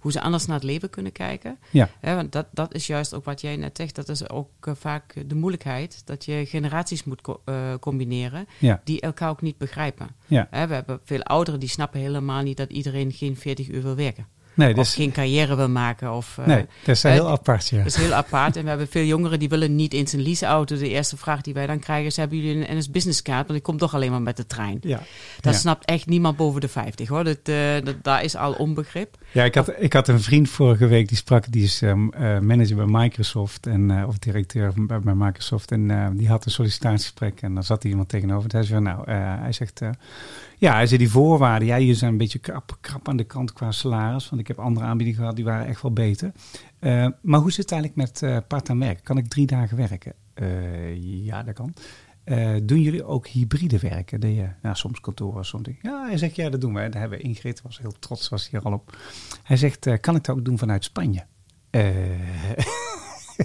hoe ze anders naar het leven kunnen kijken. Ja. Hè, want dat, dat is juist ook wat jij net zegt. Dat is ook eh, vaak de moeilijkheid. Dat je generaties moet co- eh, combineren Ja. die elkaar ook niet begrijpen. Ja. We hebben veel ouderen die snappen helemaal niet dat iedereen geen 40 uur wil werken. Nee, of dus, geen carrière wil maken. Of, eh, nee, dat is heel apart, ja. Dat is heel apart. En we hebben veel jongeren die willen niet eens een leaseauto. De eerste vraag die wij dan krijgen is, hebben jullie een NS Business Card? Want ik kom toch alleen maar met de trein. Ja. Dat Ja. snapt echt niemand boven de 50 hoor. Dat, eh, dat, daar is al onbegrip. Ja, ik had, ik had een vriend vorige week die sprak, die is ehm, eh, manager bij Microsoft en, of directeur bij, bij Microsoft. En die had een sollicitatiegesprek en dan zat er iemand tegenover. En hij zei, nou, hij zegt, ja, hij zei die voorwaarden, ja, jullie zijn een beetje krap, krap aan de kant qua salaris. Want ik heb andere aanbiedingen gehad, die waren echt wel beter. Eh, maar hoe zit het eigenlijk met eh part-time werken? Kan ik drie dagen werken? Eh, ja, dat kan. Doen jullie ook hybride werken? Dat je, nou, soms kantoor, soms... Ja, hij zegt, ja, dat doen we. Daar hebben we Ingrid, was heel trots, was hier al op. Hij zegt, kan ik dat ook doen vanuit Spanje?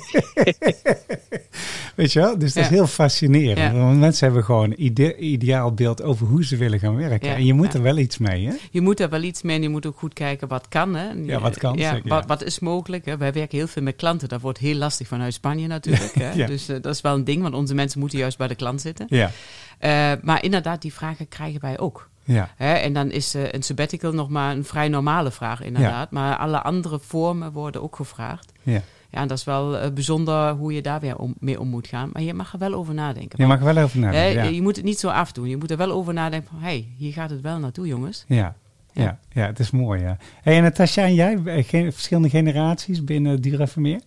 Weet je wel? Dus dat is heel fascinerend. Ja. Want mensen hebben gewoon een ide- ideaal beeld over hoe ze willen gaan werken. Ja. En je moet er wel iets mee, hè? Je moet er wel iets mee en je moet ook goed kijken wat kan. Hè? Ja, wat kan, Ja, zeker, wat, wat is mogelijk. Hè? Wij werken heel veel met klanten. Dat wordt heel lastig vanuit Spanje natuurlijk. Hè? Dus eh, dat is wel een ding, want onze mensen moeten juist bij de klant zitten. Ja. Eh, maar inderdaad, die vragen krijgen wij ook. Ja. Hè? En dan is eh, een sabbatical nog maar een vrij normale vraag inderdaad. Maar alle andere vormen worden ook gevraagd. ja. Ja, en dat is wel eh, bijzonder hoe je daar weer om, mee om moet gaan. Maar je mag er wel over nadenken. Je mag er wel over Hè, nadenken. Ja. Je moet het niet zo afdoen. Je moet er wel over nadenken van... hé, hey, hier gaat het wel naartoe, jongens. Ja. Ja. Ja. ja, het is mooi, ja. Hey, en Natasja en jij, eh, verschillende generaties binnen Dura Vermeer?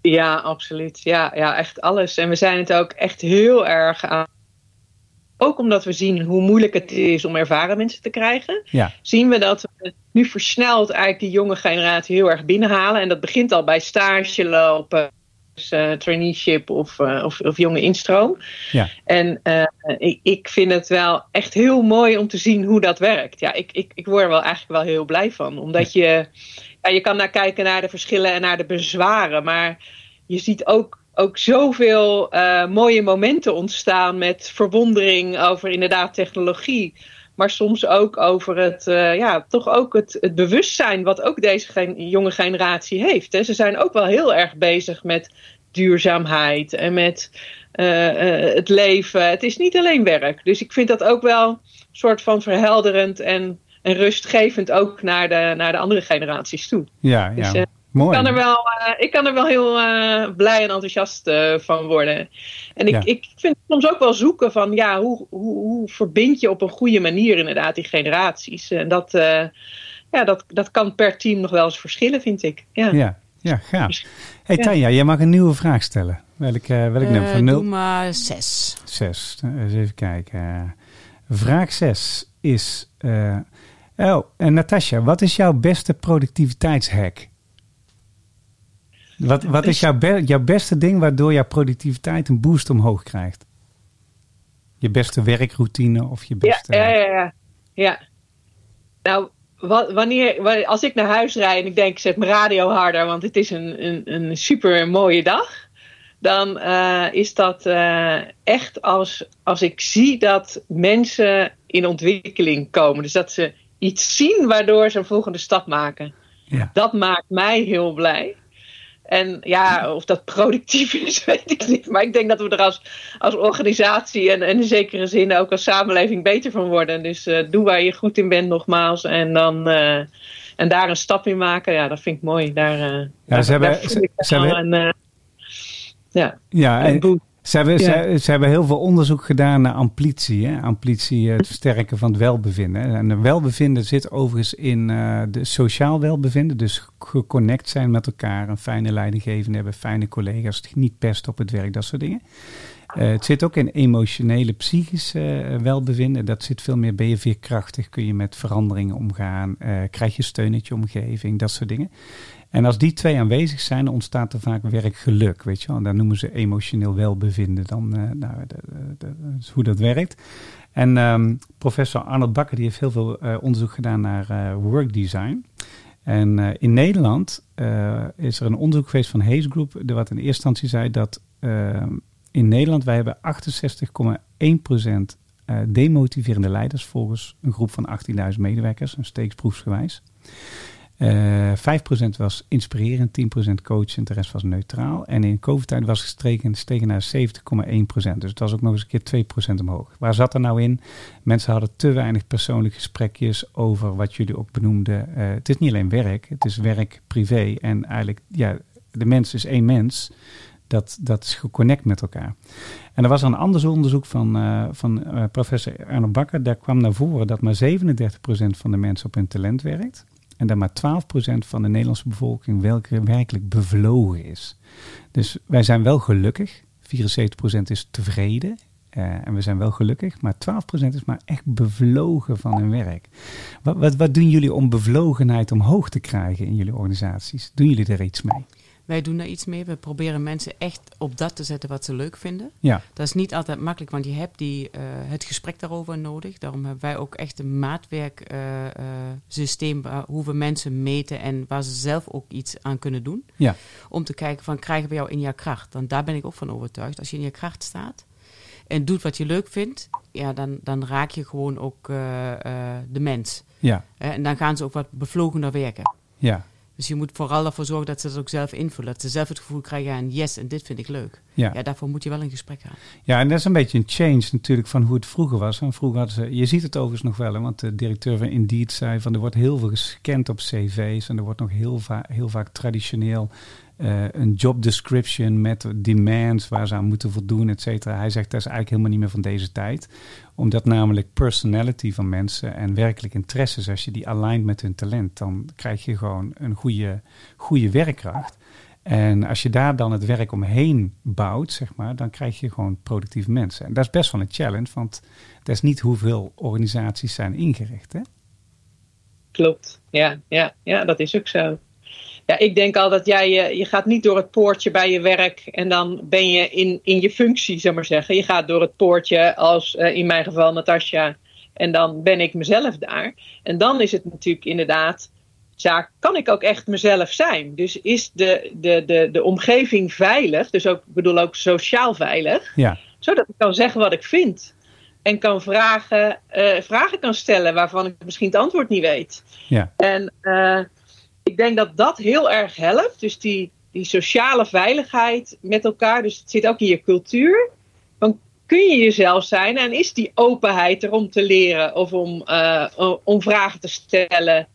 Ja, absoluut. Ja, ja, echt alles. En we zijn het ook echt heel erg aan. Ook omdat we zien hoe moeilijk het is om ervaren mensen te krijgen, Ja. zien we dat we nu versneld eigenlijk die jonge generatie heel erg binnenhalen. En dat begint al bij stage lopen, dus, eh, traineeship of, eh, of, of jonge instroom. Ja. En eh, ik, ik vind het wel echt heel mooi om te zien hoe dat werkt. Ja, ik, ik, ik word er wel eigenlijk wel heel blij van. Omdat je, ja, je kan naar kijken naar de verschillen en naar de bezwaren. Maar je ziet ook, ook zoveel eh, mooie momenten ontstaan met verwondering over inderdaad technologie. Maar soms ook over het, eh, ja, toch ook het, het bewustzijn wat ook deze gen- jonge generatie heeft. Hè. Ze zijn ook wel heel erg bezig met duurzaamheid en met eh, het leven. Het is niet alleen werk. Dus ik vind dat ook wel een soort van verhelderend en, en rustgevend ook naar de, naar de andere generaties toe. Ja, Dus, ja. Mooi. Ik kan er wel, eh, ik kan er wel heel eh, blij en enthousiast eh, van worden. En ik, Ja. ik vind soms ook wel zoeken van ja, hoe, hoe, hoe verbind je op een goede manier inderdaad die generaties. En dat, eh, ja, dat, dat kan per team nog wel eens verschillen, vind ik. Ja. Ja, ja, gaaf. Hey Ja. Tanja, jij mag een nieuwe vraag stellen. Welk, eh welk nummer? Van doe 0? maar zes. 6. Eens even kijken. Vraag 6 is... eh, oh, en Natasja, wat is jouw beste productiviteitshack? Wat, wat is jouw, be- jouw beste ding waardoor jouw productiviteit een boost omhoog krijgt? Je beste werkroutine of je beste... ja, ja, ja. ja. Nou, wa- wanneer, wa- als ik naar huis rijd en ik denk, zet mijn radio harder, want het is een, een, een super mooie dag. Dan eh, is dat eh, echt als, als ik zie dat mensen in ontwikkeling komen. Dus dat ze iets zien waardoor ze een volgende stap maken. Ja. Dat maakt mij heel blij. En ja, of dat productief is, weet ik niet. Maar ik denk dat we er als, als organisatie en, en in zekere zin ook als samenleving beter van worden. Dus eh, doe waar je goed in bent nogmaals. En, dan, eh, en daar een stap in maken. Ja, dat vind ik mooi. Daar, eh daar, ze hebben- daar ze- hebben- een, ja, Ja, en. Ze hebben, Ja. ze, ze hebben heel veel onderzoek gedaan naar amplitie. Hè? Amplitie, eh, het versterken van het welbevinden. hè. En het welbevinden zit overigens in eh, de sociaal welbevinden. Dus geconnect zijn met elkaar, een fijne leidinggevende hebben, fijne collega's, niet pesten op het werk, dat soort dingen. Eh, het zit ook in emotionele, psychische welbevinden. Dat zit veel meer, ben je veerkrachtig, kun je met veranderingen omgaan, krijg je steun uit je omgeving, dat soort dingen. En als die twee aanwezig zijn, ontstaat er vaak werkgeluk, weet je wel. En daar noemen ze emotioneel welbevinden dan, eh, nou, is hoe dat werkt. En ehm, professor Arnold Bakker die heeft heel veel eh, onderzoek gedaan naar eh workdesign. En eh, in Nederland is er een onderzoek geweest van Hayes Group, wat in eerste instantie zei dat ehm, in Nederland wij hebben 68,1% eh, demotiverende leiders volgens een groep van 18.000 medewerkers, een steeksproefsgewijs. Eh 5% was inspirerend, 10% coachend, de rest was neutraal. En in COVID-tijd was gestegen stegen naar 70,1%. Dus het was ook nog eens een keer 2% omhoog. Waar zat er nou in? Mensen hadden te weinig persoonlijke gesprekjes over wat jullie ook benoemden. Eh, het is niet alleen werk, het is werk, privé. En eigenlijk, ja, de mens is één mens. Dat, dat is geconnect met elkaar. En er was een ander onderzoek van, eh, van eh, professor Arno Bakker. Daar kwam naar voren dat maar 37% van de mensen op hun talent werkt. En dat maar 12% van de Nederlandse bevolking welke werkelijk bevlogen is. Dus wij zijn wel gelukkig. 74% is tevreden. eh, en we zijn wel gelukkig. Maar 12% is maar echt bevlogen van hun werk. Wat, wat, doen jullie om bevlogenheid omhoog te krijgen in jullie organisaties? Doen jullie er iets mee? Wij doen daar iets mee. We proberen mensen echt op dat te zetten wat ze leuk vinden. Ja, Dat is niet altijd makkelijk, want je hebt die, eh, het gesprek daarover nodig. Daarom hebben wij ook echt een maatwerksysteem waar hoe we mensen meten en waar ze zelf ook iets aan kunnen doen. ja, Om te kijken van, krijgen we jou in je kracht? Want daar ben ik ook van overtuigd. Als je in je kracht staat en doet wat je leuk vindt, ja, dan, dan raak je gewoon ook eh, eh, de mens. ja? En dan gaan ze ook wat bevlogener werken. ja, Dus je moet vooral ervoor zorgen dat ze dat ook zelf invullen. Dat ze zelf het gevoel krijgen, ja, en yes, en dit vind ik leuk. ja. Ja, daarvoor moet je wel in gesprek gaan. Ja, en dat is een beetje een change natuurlijk van hoe het vroeger was. Want vroeger hadden ze, je ziet het overigens nog wel, hè, want de directeur van Indeed zei van er wordt heel veel gescand op cv's en er wordt nog heel, va heel vaak traditioneel eh, een job description met demands waar ze aan moeten voldoen, et cetera. Hij zegt dat is eigenlijk helemaal niet meer van deze tijd. Omdat namelijk personality van mensen en werkelijk interesses, als je die aligned met hun talent, dan krijg je gewoon een goede, goede werkkracht. En als je daar dan het werk omheen bouwt, zeg maar, dan krijg je gewoon productieve mensen. En dat is best wel een challenge, want dat is niet hoeveel organisaties zijn ingericht. Hè? Klopt, ja, ja, ja, dat is ook zo. Ja, ik denk al dat jij, je, je gaat niet door het poortje bij je werk en dan ben je in, in je functie, zeg maar zeggen. Je gaat door het poortje als eh, in mijn geval Natasja en dan ben ik mezelf daar. En dan is het natuurlijk inderdaad, ja, kan ik ook echt mezelf zijn? Dus is de, de, de, de omgeving veilig, dus ook, ik bedoel ook sociaal veilig, Ja, zodat ik kan zeggen wat ik vind. En kan vragen, eh, vragen kan stellen waarvan ik misschien het antwoord niet weet. ja, En eh, ik denk dat dat heel erg helpt. Dus die, die sociale veiligheid met elkaar. Dus het zit ook in je cultuur. Dan kun je jezelf zijn en is die openheid er om te leren of om, eh, om vragen te stellen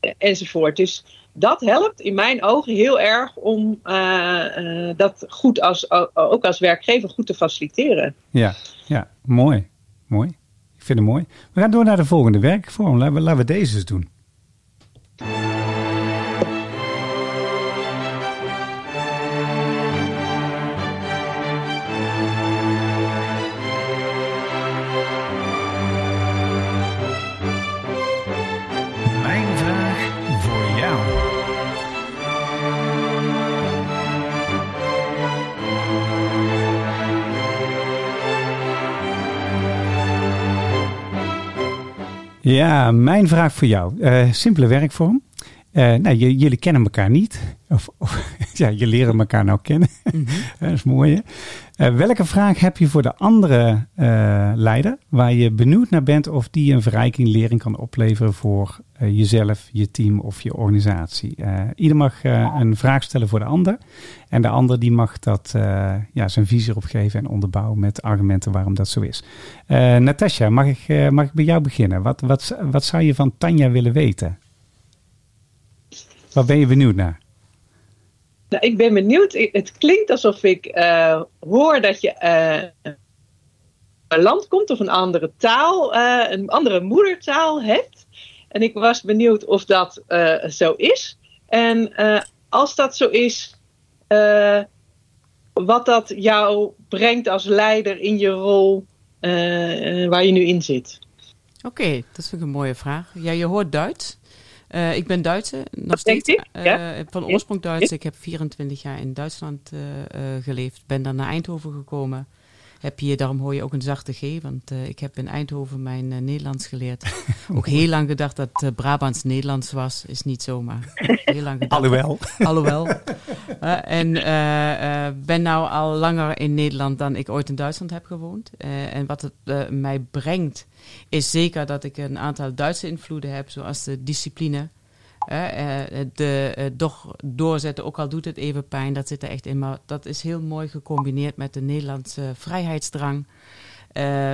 eh, enzovoort. Dus dat helpt in mijn ogen heel erg om eh, dat goed als, ook als werkgever goed te faciliteren. ja, ja. Mooi, mooi. Ik vind het mooi. We gaan door naar de volgende werkvorm. Laten we, laten we deze eens doen. Ja, mijn vraag voor jou. Eh, simpele werkvorm. Eh, nou, jullie kennen elkaar niet. Of, of ja, je leren elkaar nou kennen. dat is mooi, hè? Eh, welke vraag heb je voor de andere eh, leider... waar je benieuwd naar bent of die een verrijking, lering kan opleveren... voor jezelf, je team of je organisatie? Ieder mag een vraag stellen voor de ander. En de ander die mag dat, ja, zijn visie erop geven en onderbouwen... met argumenten waarom dat zo is. Natasja, mag ik, mag ik bij jou beginnen? Wat, wat, wat zou je van Tanja willen weten? Waar ben je benieuwd naar? Nou, ik ben benieuwd. Het klinkt alsof ik eh, hoor dat je eh, een land komt of een andere taal, eh, een andere moedertaal hebt. En ik was benieuwd of dat eh, zo is. En eh, als dat zo is, eh, wat dat jou brengt als leider in je rol waar je nu in zit. Oké, dat vind ik een mooie vraag. Ja, je hoort Duits. Eh, ik ben Duitse, nog steeds. ik, ja. Van oorsprong Duits. Ik heb 24 jaar in Duitsland eh, geleefd. Ben dan naar Eindhoven gekomen. Heb hier, daarom hoor je ook een zachte G, want eh, ik heb in Eindhoven mijn eh, Nederlands geleerd. ook heel lang gedacht dat eh, Brabants Nederlands was. Is niet zomaar. Heel lang gedacht. Alhoewel. Alhoewel. En ben nou al langer in Nederland dan ik ooit in Duitsland heb gewoond. En wat het mij brengt, is zeker dat ik een aantal Duitse invloeden heb, zoals de discipline. Eh, eh, de eh, doch doorzetten, ook al doet het even pijn, dat zit er echt in. Maar dat is heel mooi gecombineerd met de Nederlandse vrijheidsdrang.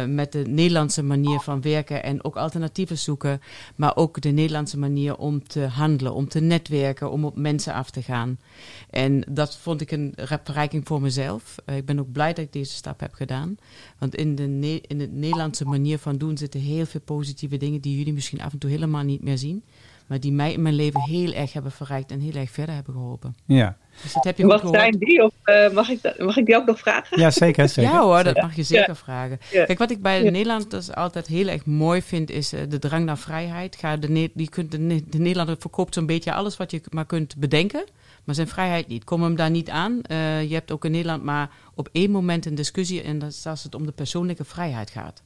met de Nederlandse manier van werken en ook alternatieven zoeken. Maar ook de Nederlandse manier om te handelen, om te netwerken, om op mensen af te gaan. En dat vond ik een verrijking voor mezelf. Ik ben ook blij dat ik deze stap heb gedaan. Want in de, in de Nederlandse manier van doen zitten heel veel positieve dingen die jullie misschien af en toe helemaal niet meer zien. Maar die mij in mijn leven heel erg hebben verrijkt en heel erg verder hebben geholpen. Ja, Dus dat heb je Wat zijn die? Of eh, mag, ik dat- mag ik die ook nog vragen? ja zeker. zeker. Ja hoor, dat Ja. mag je zeker Ja. vragen. Ja. Kijk, wat ik bij Ja. Nederland dus altijd heel erg mooi vind, is eh, de drang naar vrijheid. Ga de, Ne- die kunt de, Ne- de Nederlander verkoopt zo'n beetje alles wat je maar kunt bedenken, maar zijn vrijheid niet. Kom hem daar niet aan. Eh, je hebt ook in Nederland maar op één moment een discussie en dat is als het om de persoonlijke vrijheid gaat.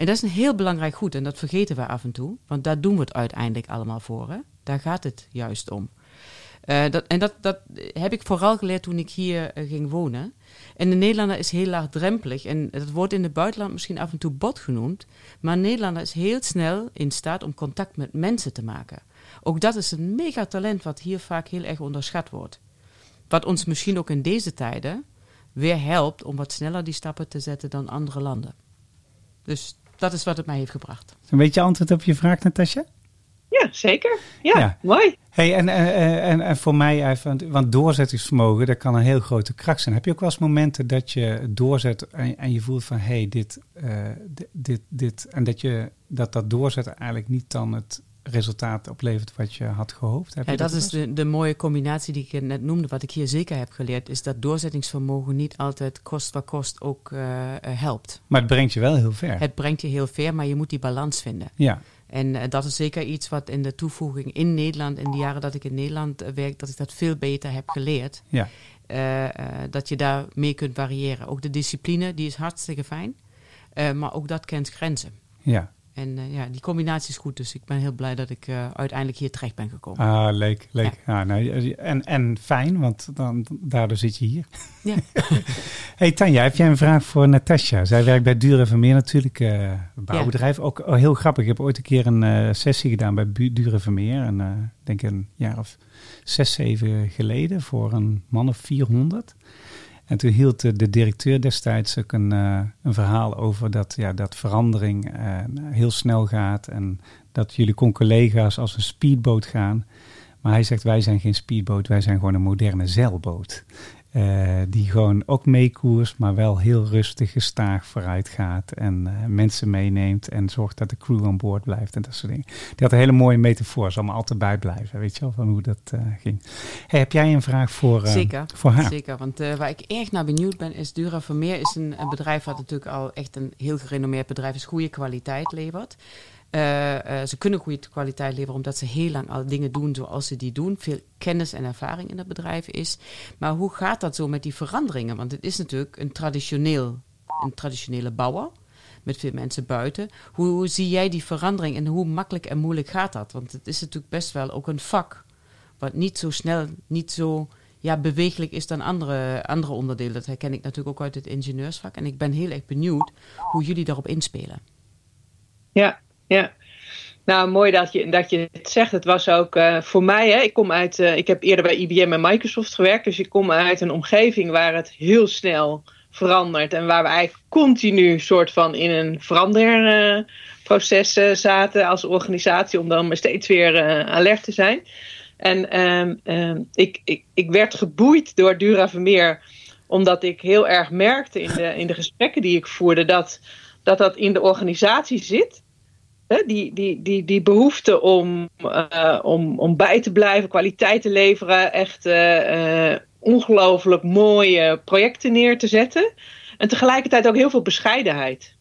En dat is een heel belangrijk goed en dat vergeten we af en toe, want daar doen we het uiteindelijk allemaal voor. Hè? Daar gaat het juist om. Eh, dat, en dat, dat heb ik vooral geleerd toen ik hier eh, ging wonen. En de Nederlander is heel laagdrempelig. En dat wordt in het buitenland misschien af en toe bot genoemd. Maar Nederlander is heel snel in staat om contact met mensen te maken. Ook dat is een mega talent wat hier vaak heel erg onderschat wordt. Wat ons misschien ook in deze tijden weer helpt om wat sneller die stappen te zetten dan andere landen. Dus dat is wat het mij heeft gebracht. Een beetje antwoord op je vraag, Natasja? Ja, zeker. Ja, Ja. mooi. Hey, en, en, en, en voor mij, even, want doorzettingsvermogen, dat kan een heel grote kracht zijn. Heb je ook wel eens momenten dat je doorzet en, en je voelt van, hé, hey, dit, eh, dit, dit, dit, en dat je dat, dat doorzetten eigenlijk niet dan het resultaat oplevert wat je had gehoopt? Heb Ja, dat is de, de mooie combinatie die ik net noemde. Wat ik hier zeker heb geleerd, is dat doorzettingsvermogen niet altijd kost wat kost ook eh, eh, helpt. Maar het brengt je wel heel ver. Het brengt je heel ver, maar je moet die balans vinden. Ja, En eh, dat is zeker iets wat in de toevoeging in Nederland, in de jaren dat ik in Nederland werk, dat ik dat veel beter heb geleerd. ja. Dat je daar mee kunt variëren. Ook de discipline, die is hartstikke fijn. Maar ook dat kent grenzen. Ja, En eh, ja, die combinatie is goed. Dus ik ben heel blij dat ik eh, uiteindelijk hier terecht ben gekomen. ah, leuk, leuk. Ja. nou, en, en fijn, want dan, daardoor zit je hier. Ja. Hey Tanja, heb jij een vraag voor Natasja? Zij werkt bij Dure Vermeer natuurlijk, eh, een bouwbedrijf. Ook oh, heel grappig. Ik heb ooit een keer een eh, sessie gedaan bij Vermeer. En, eh, ik denk een jaar of zes, zeven geleden voor een man of 400. En toen hield de, de directeur destijds ook een, eh, een verhaal over dat, ja, dat verandering eh, heel snel gaat. En dat jullie con collega's als een speedboot gaan. Maar hij zegt, wij zijn geen speedboot, wij zijn gewoon een moderne zeilboot. Eh, die gewoon ook meekoers, maar wel heel rustig, gestaag vooruit gaat. En eh, mensen meeneemt en zorgt dat de crew aan boord blijft en dat soort dingen. Die had een hele mooie metafoor, zal maar altijd bijblijven, weet je wel, van hoe dat eh, ging. Hey, heb jij een vraag voor, Zeker. voor haar? Zeker, want waar ik erg naar benieuwd ben, is Dura Vermeer is een, een bedrijf wat natuurlijk al echt een heel gerenommeerd bedrijf is, goede kwaliteit levert. Eh, eh, ze kunnen goede kwaliteit leveren omdat ze heel lang al dingen doen zoals ze die doen. Veel kennis en ervaring in het bedrijf is. Maar hoe gaat dat zo met die veranderingen? Want het is natuurlijk een, traditioneel, een traditionele bouwer met veel mensen buiten. Hoe, zie jij die verandering en hoe makkelijk en moeilijk gaat dat? Want het is natuurlijk best wel ook een vak wat niet zo snel, niet zo ja, bewegelijk is dan andere, andere onderdelen. Dat herken ik natuurlijk ook uit het ingenieursvak. En ik ben heel erg benieuwd hoe jullie daarop inspelen. Ja, ja. Nou, mooi dat je, dat je het zegt. Het was ook eh, voor mij, hè, ik kom uit, eh, ik heb eerder bij IBM en Microsoft gewerkt. Dus ik kom uit een omgeving waar het heel snel verandert. En waar we eigenlijk continu soort van in een veranderproces eh, zaten als organisatie. Om dan steeds weer eh, alert te zijn. En ehm, ehm, ik, ik, ik werd geboeid door Dura Vermeer. Omdat ik heel erg merkte in de, in de gesprekken die ik voerde. Dat dat, dat in de organisatie zit. Die, die, die, die behoefte om, eh, om, om bij te blijven, kwaliteit te leveren, echt eh, ongelooflijk mooie projecten neer te zetten. En tegelijkertijd ook heel veel bescheidenheid.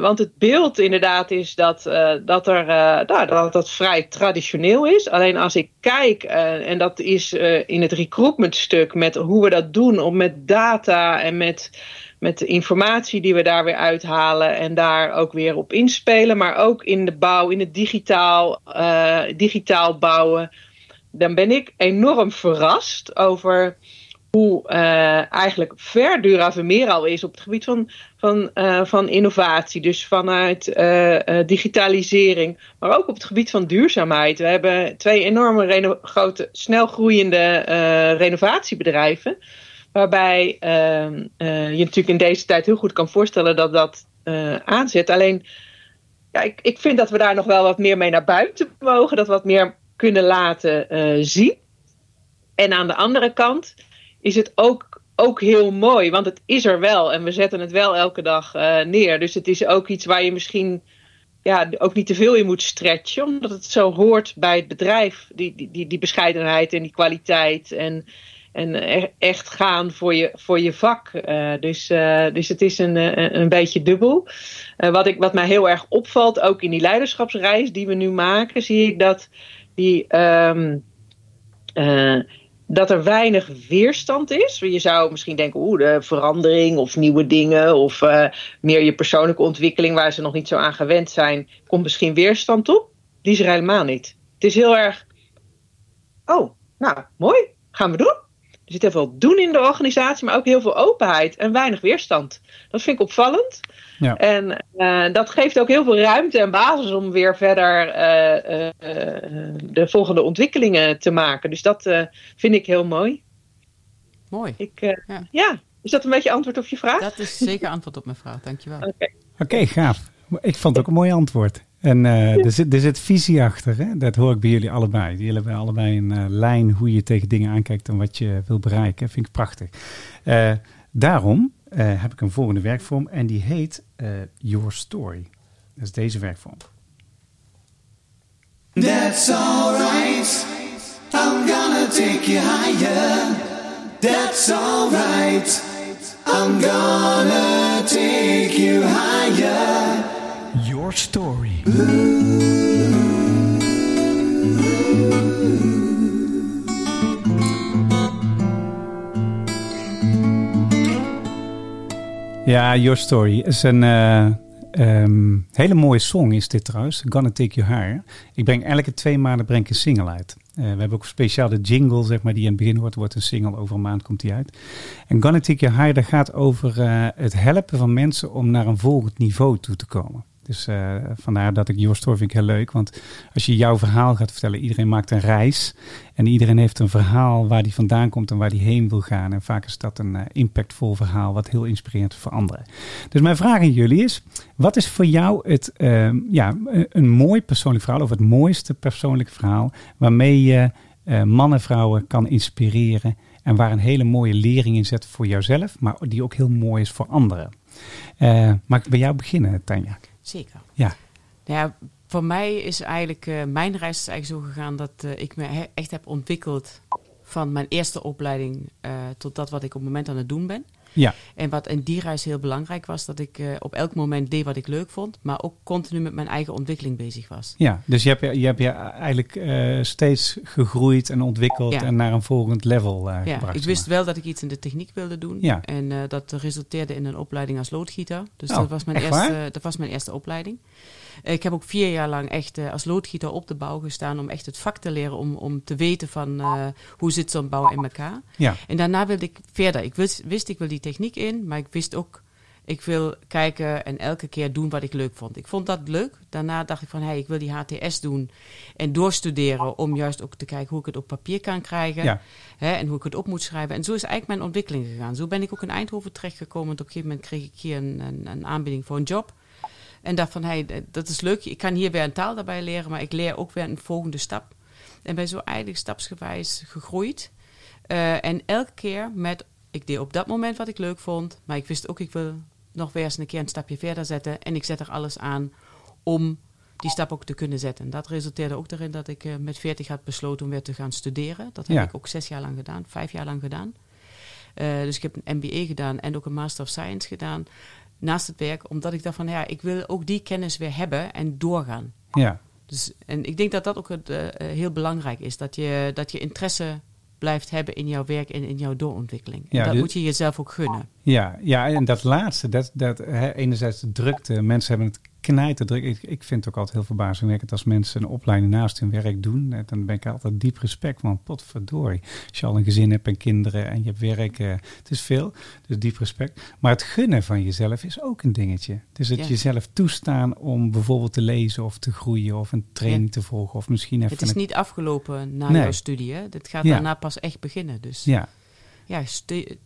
Want het beeld inderdaad is dat, dat, er, nou, dat dat vrij traditioneel is. Alleen als ik kijk, en dat is in het recruitment stuk met hoe we dat doen, om met data en met, met de informatie die we daar weer uithalen en daar ook weer op inspelen, maar ook in de bouw, in het digitaal, eh, digitaal bouwen, dan ben ik enorm verrast over hoe eh, eigenlijk ver Vermeer al is op het gebied van, van, eh, van innovatie. Dus vanuit digitalisering, maar ook op het gebied van duurzaamheid. We hebben twee enorme grote, snel groeiende renovatiebedrijven. Waarbij ehm, eh, je natuurlijk in deze tijd heel goed kan voorstellen dat dat eh, aanzet. Alleen, ja, ik, ik vind dat we daar nog wel wat meer mee naar buiten mogen. Dat we wat meer kunnen laten eh, zien. En aan de andere kant is het ook, ook heel mooi, want het is er wel en we zetten het wel elke dag neer. Dus het is ook iets waar je misschien ja, ook niet te veel in moet stretchen, omdat het zo hoort bij het bedrijf, die, die, die, die bescheidenheid en die kwaliteit. En, en e- echt gaan voor je, voor je vak. Eh, dus, eh, dus het is een, een, beetje dubbel. Eh, wat, ik, wat mij heel erg opvalt, ook in die leiderschapsreis die we nu maken, zie ik dat, die, ehm, eh, dat er weinig weerstand is. Je zou misschien denken, oeh, de verandering of nieuwe dingen of eh, meer je persoonlijke ontwikkeling waar ze nog niet zo aan gewend zijn, komt misschien weerstand op. Die is er helemaal niet. Het is heel erg, oh, nou, mooi, gaan we doen. Er zit heel veel doen in de organisatie, maar ook heel veel openheid en weinig weerstand. Dat vind ik opvallend. Ja. En eh, dat geeft ook heel veel ruimte en basis om weer verder eh, eh, de volgende ontwikkelingen te maken. Dus dat eh, vind ik heel mooi. Mooi. Ik, Ja. ja. is dat een beetje antwoord op je vraag? Dat is zeker antwoord op mijn vraag. Dankjewel. Oké. Oké, gaaf. Ik vond het ook een mooi antwoord. En eh, er, zit, er zit visie achter, hè? dat hoor ik bij jullie allebei. Jullie hebben allebei een eh, lijn hoe je tegen dingen aankijkt en wat je wil bereiken. Vind ik prachtig. Eh, daarom heb ik een volgende werkvorm en die heet Your Story. Dat is deze werkvorm. That's alright. I'm gonna take you higher. That's alright. I'm gonna take you higher. Your story. Ja, Your Story is een eh, ehm, hele mooie song is dit trouwens. Gonna Take You Higher. Ik breng elke twee maanden breng ik een single uit. Eh, we hebben ook speciaal de jingle, zeg maar, die in het begin hoort. wordt een single, over een maand komt die uit. En Gonna Take You Higher, dat gaat over eh, het helpen van mensen om naar een volgend niveau toe te komen. Dus eh, vandaar dat ik vind ik heel leuk. Want als je jouw verhaal gaat vertellen, iedereen maakt een reis. En iedereen heeft een verhaal waar die vandaan komt en waar die heen wil gaan. En vaak is dat een eh, impactvol verhaal wat heel inspirerend voor anderen. Dus mijn vraag aan jullie is, wat is voor jou het, ehm, ja, een, mooi persoonlijk verhaal of het mooiste persoonlijke verhaal waarmee je eh, mannen, vrouwen kan inspireren en waar een hele mooie lering in zet voor jouzelf, maar die ook heel mooi is voor anderen. Eh, mag ik bij jou beginnen, Tanja? Zeker. Ja. Nou ja, voor mij is eigenlijk, eh, mijn reis is eigenlijk zo gegaan dat eh, ik me he- echt heb ontwikkeld van mijn eerste opleiding eh, tot dat wat ik op het moment aan het doen ben. Ja, En wat in die reis heel belangrijk was, dat ik eh, op elk moment deed wat ik leuk vond, maar ook continu met mijn eigen ontwikkeling bezig was. ja. dus je hebt je, je, hebt je eigenlijk eh, steeds gegroeid en ontwikkeld Ja. en naar een volgend level eh Ja, gebracht. ik wist maar. wel dat ik iets in de techniek wilde doen. Ja. En dat resulteerde in een opleiding als loodgieter. Dus Oh, dat, was mijn eerste, waar? dat was mijn eerste opleiding. Eh, Ik heb ook vier jaar lang echt eh, als loodgieter op de bouw gestaan om echt het vak te leren, om, om te weten van eh, hoe zit zo'n bouw in elkaar. Ja, En daarna wilde ik verder. Ik wist, wist ik wil die techniek in, maar ik wist ook, ik wil kijken en elke keer doen wat ik leuk vond. Ik vond dat leuk. Daarna dacht ik van, hey, ik wil die HTS doen en doorstuderen om juist ook te kijken hoe ik het op papier kan krijgen. ja, Hè, en hoe ik het op moet schrijven. En zo is eigenlijk mijn ontwikkeling gegaan. Zo ben ik ook in Eindhoven terechtgekomen. Op een gegeven moment kreeg ik hier een, een, een aanbieding voor een job. En dacht van, hey, dat is leuk. Ik kan hier weer een taal daarbij leren. Maar ik leer ook weer een volgende stap. En ben zo eigenlijk stapsgewijs gegroeid. Eh, en elke keer met, ik deed op dat moment wat ik leuk vond. Maar ik wist ook, ik wil nog weer eens een keer een stapje verder zetten. En ik zet er alles aan om die stap ook te kunnen zetten. En dat resulteerde ook erin dat ik eh, met 40 had besloten om weer te gaan studeren. Dat heb Ja. ik ook zes jaar lang gedaan, vijf jaar lang gedaan. Eh, dus ik heb een MBA gedaan en ook een Master of Science gedaan naast het werk. Omdat ik dacht van, ja, ik wil ook die kennis weer hebben en doorgaan. ja. Dus, en ik denk dat dat ook het, eh, eh, heel belangrijk is. Dat je, dat je interesse blijft hebben in jouw werk en in jouw doorontwikkeling. En Ja, dat dus- moet je jezelf ook gunnen. Ja, ja, en dat laatste, dat, dat hè, enerzijds de drukte, mensen hebben het knijten druk. Ik, ik vind het ook altijd heel verbazingwekkend als mensen een opleiding naast hun werk doen. Eh, Dan ben ik altijd diep respect van, potverdorie. Als je al een gezin hebt en kinderen en je hebt werk, eh, het is veel, dus diep respect. Maar het gunnen van jezelf is ook een dingetje. Dus het Ja. jezelf toestaan om bijvoorbeeld te lezen of te groeien of een training te volgen of misschien even... Het is een- niet afgelopen na Nee. jouw studie. Hè? Dit gaat Ja. daarna pas echt beginnen. Dus Ja,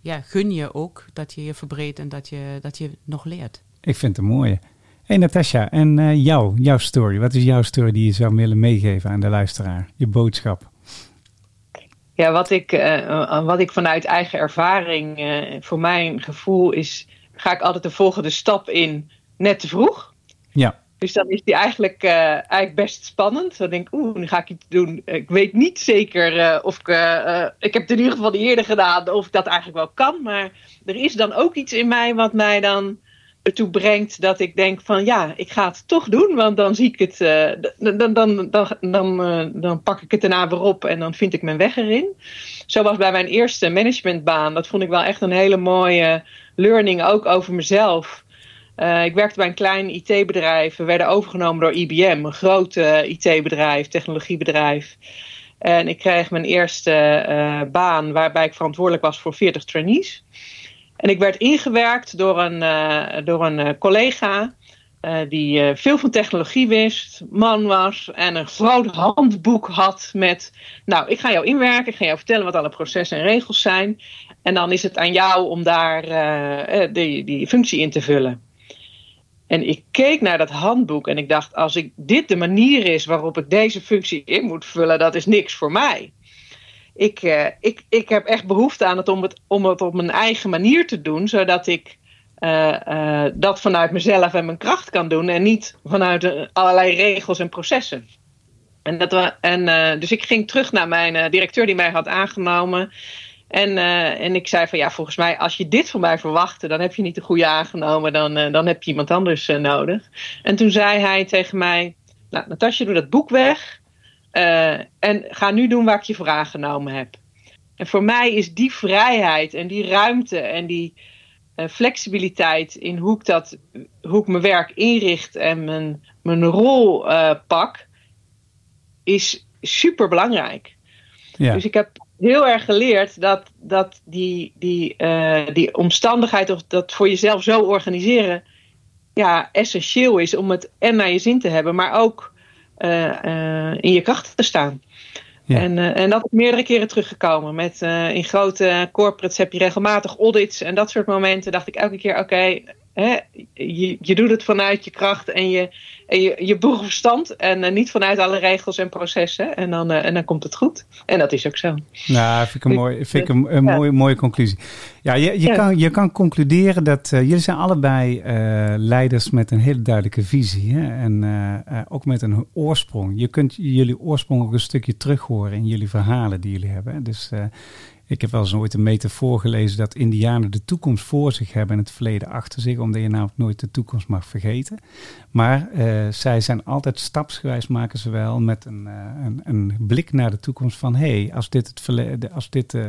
ja, gun je ook dat je je verbreedt en dat je, dat je nog leert. ik vind het een mooie. Hey Natasja, en eh, jou, jouw story. Wat is jouw story die je zou willen meegeven aan de luisteraar? Je boodschap. Ja, wat ik, eh, wat ik vanuit eigen ervaring, eh, voor mijn gevoel is, ga ik altijd de volgende stap in net te vroeg. Ja, Dus dan is die eigenlijk, eh, eigenlijk best spannend. Dan denk ik, oeh, nu ga ik iets doen. Ik weet niet zeker eh, of ik... eh, eh, ik heb het in ieder geval eerder gedaan of ik dat eigenlijk wel kan. Maar er is dan ook iets in mij wat mij dan ertoe brengt dat ik denk van ja, ik ga het toch doen. Want dan zie ik het, eh, dan, dan, dan, dan, eh, dan pak ik het daarna weer op en dan vind ik mijn weg erin. Zo was bij mijn eerste managementbaan. Dat vond ik wel echt een hele mooie learning, ook over mezelf. Eh, ik werkte bij een klein IT-bedrijf. We werden overgenomen door IBM, een groot IT-bedrijf, technologiebedrijf. En ik kreeg mijn eerste baan waarbij ik verantwoordelijk was voor 40 trainees. En ik werd ingewerkt door een, eh, door een eh, collega eh, die veel van technologie wist, man was en een groot handboek had met... Nou, ik ga jou inwerken, ik ga jou vertellen wat alle processen en regels zijn. En dan is het aan jou om daar die, die functie in te vullen. En ik keek naar dat handboek en ik dacht, als ik dit de manier is waarop ik deze functie in moet vullen, dat is niks voor mij. Ik, eh, ik, ik heb echt behoefte aan het om, het om het op mijn eigen manier te doen, zodat ik eh, eh, dat vanuit mezelf en mijn kracht kan doen en niet vanuit allerlei regels en processen. En dat wa- en, dus ik ging terug naar mijn directeur die mij had aangenomen. En, en ik zei van ja, volgens mij, als je dit van mij verwachtte, dan heb je niet de goede aangenomen, dan, dan heb je iemand anders nodig. En toen zei hij tegen mij: Nou, Natasja, doe dat boek weg. Eh, en ga nu doen waar ik je voor aangenomen heb. En voor mij is die vrijheid en die ruimte en die eh, flexibiliteit in hoe ik, dat, hoe ik mijn werk inricht en mijn, mijn rol eh, pak, is super belangrijk. Ja. Dus ik heb heel erg geleerd dat, dat die, die, die omstandigheid of dat voor jezelf zo organiseren ja, essentieel is om het en naar je zin te hebben, maar ook in je kracht te staan. Ja. En, eh, en dat is meerdere keren teruggekomen. Met, eh, in grote corporates heb je regelmatig audits en dat soort momenten. Dacht ik elke keer: oké, hè, je, je doet het vanuit je kracht en je, en je, je boerenverstand. En eh, niet vanuit alle regels en processen. En dan, eh, en dan komt het goed. En dat is ook zo. Nou, vind ik een, mooi, vind ik een, een Ja. mooie, mooie conclusie. Ja, je, je, Ja. Kan, je kan concluderen dat eh, jullie zijn allebei leiders met een hele duidelijke visie. Hè? En ook met een oorsprong. Je kunt jullie oorsprong ook een stukje terug horen in jullie verhalen die jullie hebben. Dus ik heb wel eens ooit een metafoor gelezen dat Indianen de toekomst voor zich hebben en het verleden achter zich, omdat je namelijk nooit de toekomst mag vergeten. Maar eh, zij zijn altijd stapsgewijs maken ze wel met een, eh, een, een blik naar de toekomst van hé, hey, als dit, het verleden, als dit eh,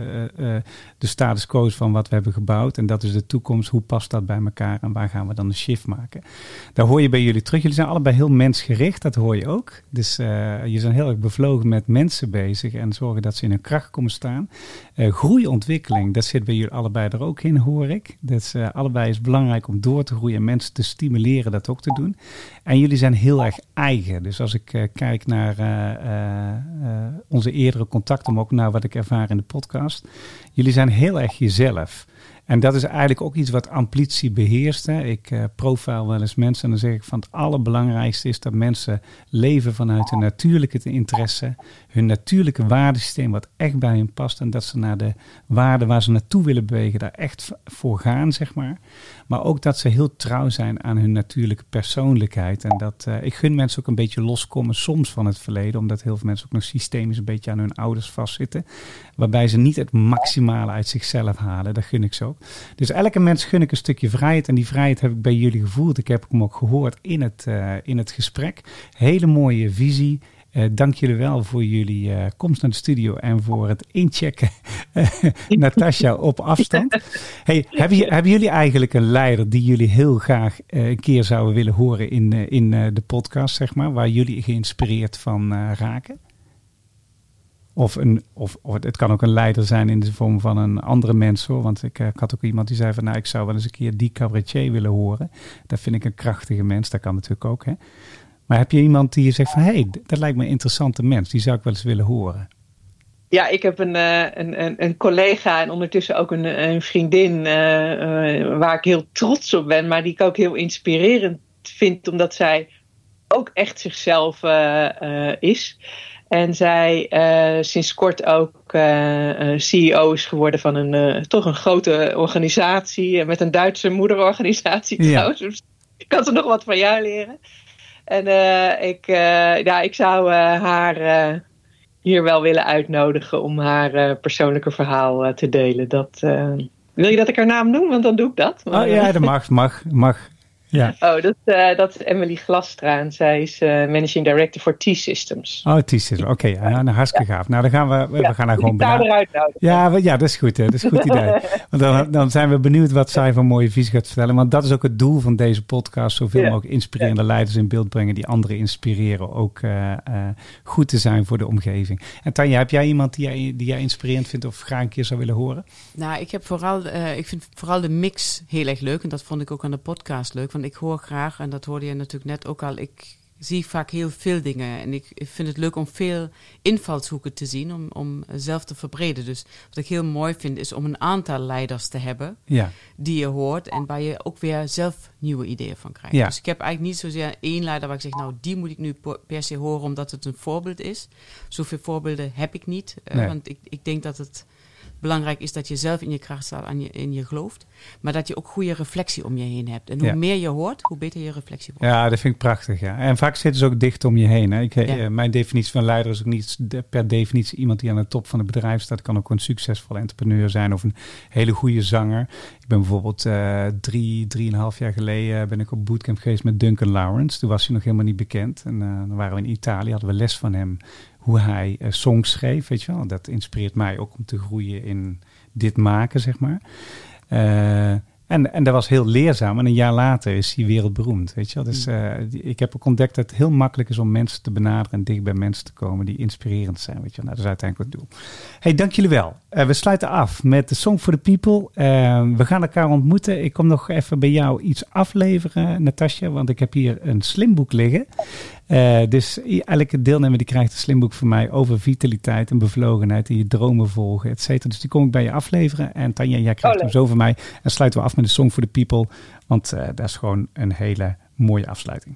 de status quo is van wat we hebben gebouwd en dat is de toekomst, hoe past dat bij elkaar en waar gaan we dan de shift maken? Daar hoor je bij jullie terug. Jullie zijn allebei heel mensgericht, dat hoor je ook. Dus je zijn heel erg bevlogen met mensen bezig en zorgen dat ze in hun kracht komen staan. Eh groeiontwikkeling, dat zit bij jullie allebei er ook in, hoor ik. Dat is, eh, allebei is belangrijk om door te groeien en mensen te stimuleren dat ook te doen. En jullie zijn heel erg eigen. Dus als ik eh, kijk naar onze eerdere contacten, maar ook naar wat ik ervaar in de podcast. Jullie zijn heel erg jezelf. En dat is eigenlijk ook iets wat ambitie beheerst. Hè. Ik eh profile wel eens mensen en dan zeg ik van het allerbelangrijkste is dat mensen leven vanuit hun natuurlijke interesse, hun natuurlijke waardesysteem wat echt bij hen past en dat ze naar de waarden waar ze naartoe willen bewegen daar echt voor gaan, zeg maar. Maar ook dat ze heel trouw zijn aan hun natuurlijke persoonlijkheid. En dat eh, ik gun mensen ook een beetje loskomen soms van het verleden, omdat heel veel mensen ook nog systemisch een beetje aan hun ouders vastzitten. Waarbij ze niet het maximale uit zichzelf halen. Dat gun ik ze ook. Dus elke mens gun ik een stukje vrijheid. En die vrijheid heb ik bij jullie gevoeld. Ik heb hem ook gehoord in het, eh, in het gesprek. Hele mooie visie. Eh, dank jullie wel voor jullie eh, komst naar de studio en voor het inchecken, eh, Natasja, op afstand. Hey, hebben, hebben jullie eigenlijk een leider die jullie heel graag een keer zouden willen horen in, in de podcast, zeg maar, waar jullie geïnspireerd van raken? Of, een, of, of het kan ook een leider zijn in de vorm van een andere mens hoor. Want ik, ik had ook iemand die zei van nou ik zou wel eens een keer die cabaretier willen horen. Dat vind ik een krachtige mens. Dat kan natuurlijk ook hè. Maar heb je iemand die je zegt van hé, hey, dat lijkt me een interessante mens. Die zou ik wel eens willen horen. Ja, ik heb een, eh, een, een, een collega en ondertussen ook een, een vriendin eh, eh, waar ik heel trots op ben, maar die ik ook heel inspirerend vind, omdat zij ook echt zichzelf is. En zij sinds kort ook CEO is geworden van een toch een grote organisatie, met een Duitse moederorganisatie Ja. trouwens. Ik kan er nog wat van jou leren. En eh, ik, eh, ja, ik zou eh, haar hier wel willen uitnodigen om haar persoonlijke verhaal te delen. Dat, wil je dat ik haar naam noem? Want dan doe ik dat. Maar, Oh ja, dat mag, mag, mag. Ja. Oh, dat, eh, dat is Emily Glastra en zij is eh, Managing Director voor T-Systems. Oh, het. Oké, ja, nou, hartstikke gaaf. Nou, dan gaan we, we Ja, gaan haar moet gewoon daar benaderen. Ja, we- ja, dat is goed. Hè. Dat is een goed idee. Want dan, dan zijn we benieuwd wat zij van mooie visie gaat vertellen. Want dat is ook het doel van deze podcast. Zoveel Ja. mogelijk inspirerende leiders in beeld brengen die anderen inspireren. Ook eh, eh, goed te zijn voor de omgeving. En Tanja, heb jij iemand die jij, die jij inspirerend vindt of graag een keer zou willen horen? Nou, ik, heb vooral, eh, ik vind vooral de mix heel erg leuk. En dat vond ik ook aan de podcast leuk. Want ik hoor graag, en dat hoorde je natuurlijk net ook al, ik zie vaak heel veel dingen. En ik, ik vind het leuk om veel invalshoeken te zien, om, om zelf te verbreden. Dus wat ik heel mooi vind, is om een aantal leiders te hebben Ja, die je hoort en waar je ook weer zelf nieuwe ideeën van krijgt. Ja. Dus ik heb eigenlijk niet zozeer één leider waar ik zeg, nou, die moet ik nu per se horen omdat het een voorbeeld is. Zoveel voorbeelden heb ik niet, eh, want ik, ik denk dat het belangrijk is dat je zelf in je kracht staat en je, in je gelooft, maar dat je ook goede reflectie om je heen hebt. En hoe Ja. meer je hoort, hoe beter je reflectie wordt. ja, dat vind ik prachtig. Ja. En vaak zitten ze ook dicht om je heen. Hè. Ik, Ja. eh, mijn definitie van leider is ook niet per definitie iemand die aan de top van het bedrijf staat. Kan ook een succesvolle entrepreneur zijn of een hele goede zanger. Ik ben bijvoorbeeld eh drie, drieënhalf jaar geleden ben ik op bootcamp geweest met Duncan Lawrence. Toen was hij nog helemaal niet bekend. En eh, dan waren we in Italië, hadden we les van hem hoe hij eh, songs schreef. Weet je wel, dat inspireert mij ook om te groeien in dit maken, zeg maar. Eh, en, en dat was heel leerzaam. En een jaar later is hij wereldberoemd. Weet je wel? Dus eh, die- ik heb ook ontdekt dat het heel makkelijk is om mensen te benaderen en dicht bij mensen te komen die inspirerend zijn. Weet je wel? Nou, dat is uiteindelijk het doel. Hey, dank jullie wel. Eh, we sluiten af met de Song for the People. Eh, we gaan elkaar ontmoeten. Ik kom nog even bij jou iets afleveren, Natasja, want ik heb hier een slimboek liggen. Eh, dus elke deelnemer die krijgt een slimboek van mij over vitaliteit en bevlogenheid en je dromen volgen, et cetera. Dus die kom ik bij je afleveren. En Tanja, jij krijgt Oh, hem zo van mij. En sluiten we af met de Song for the People, want eh, dat is gewoon een hele mooie afsluiting.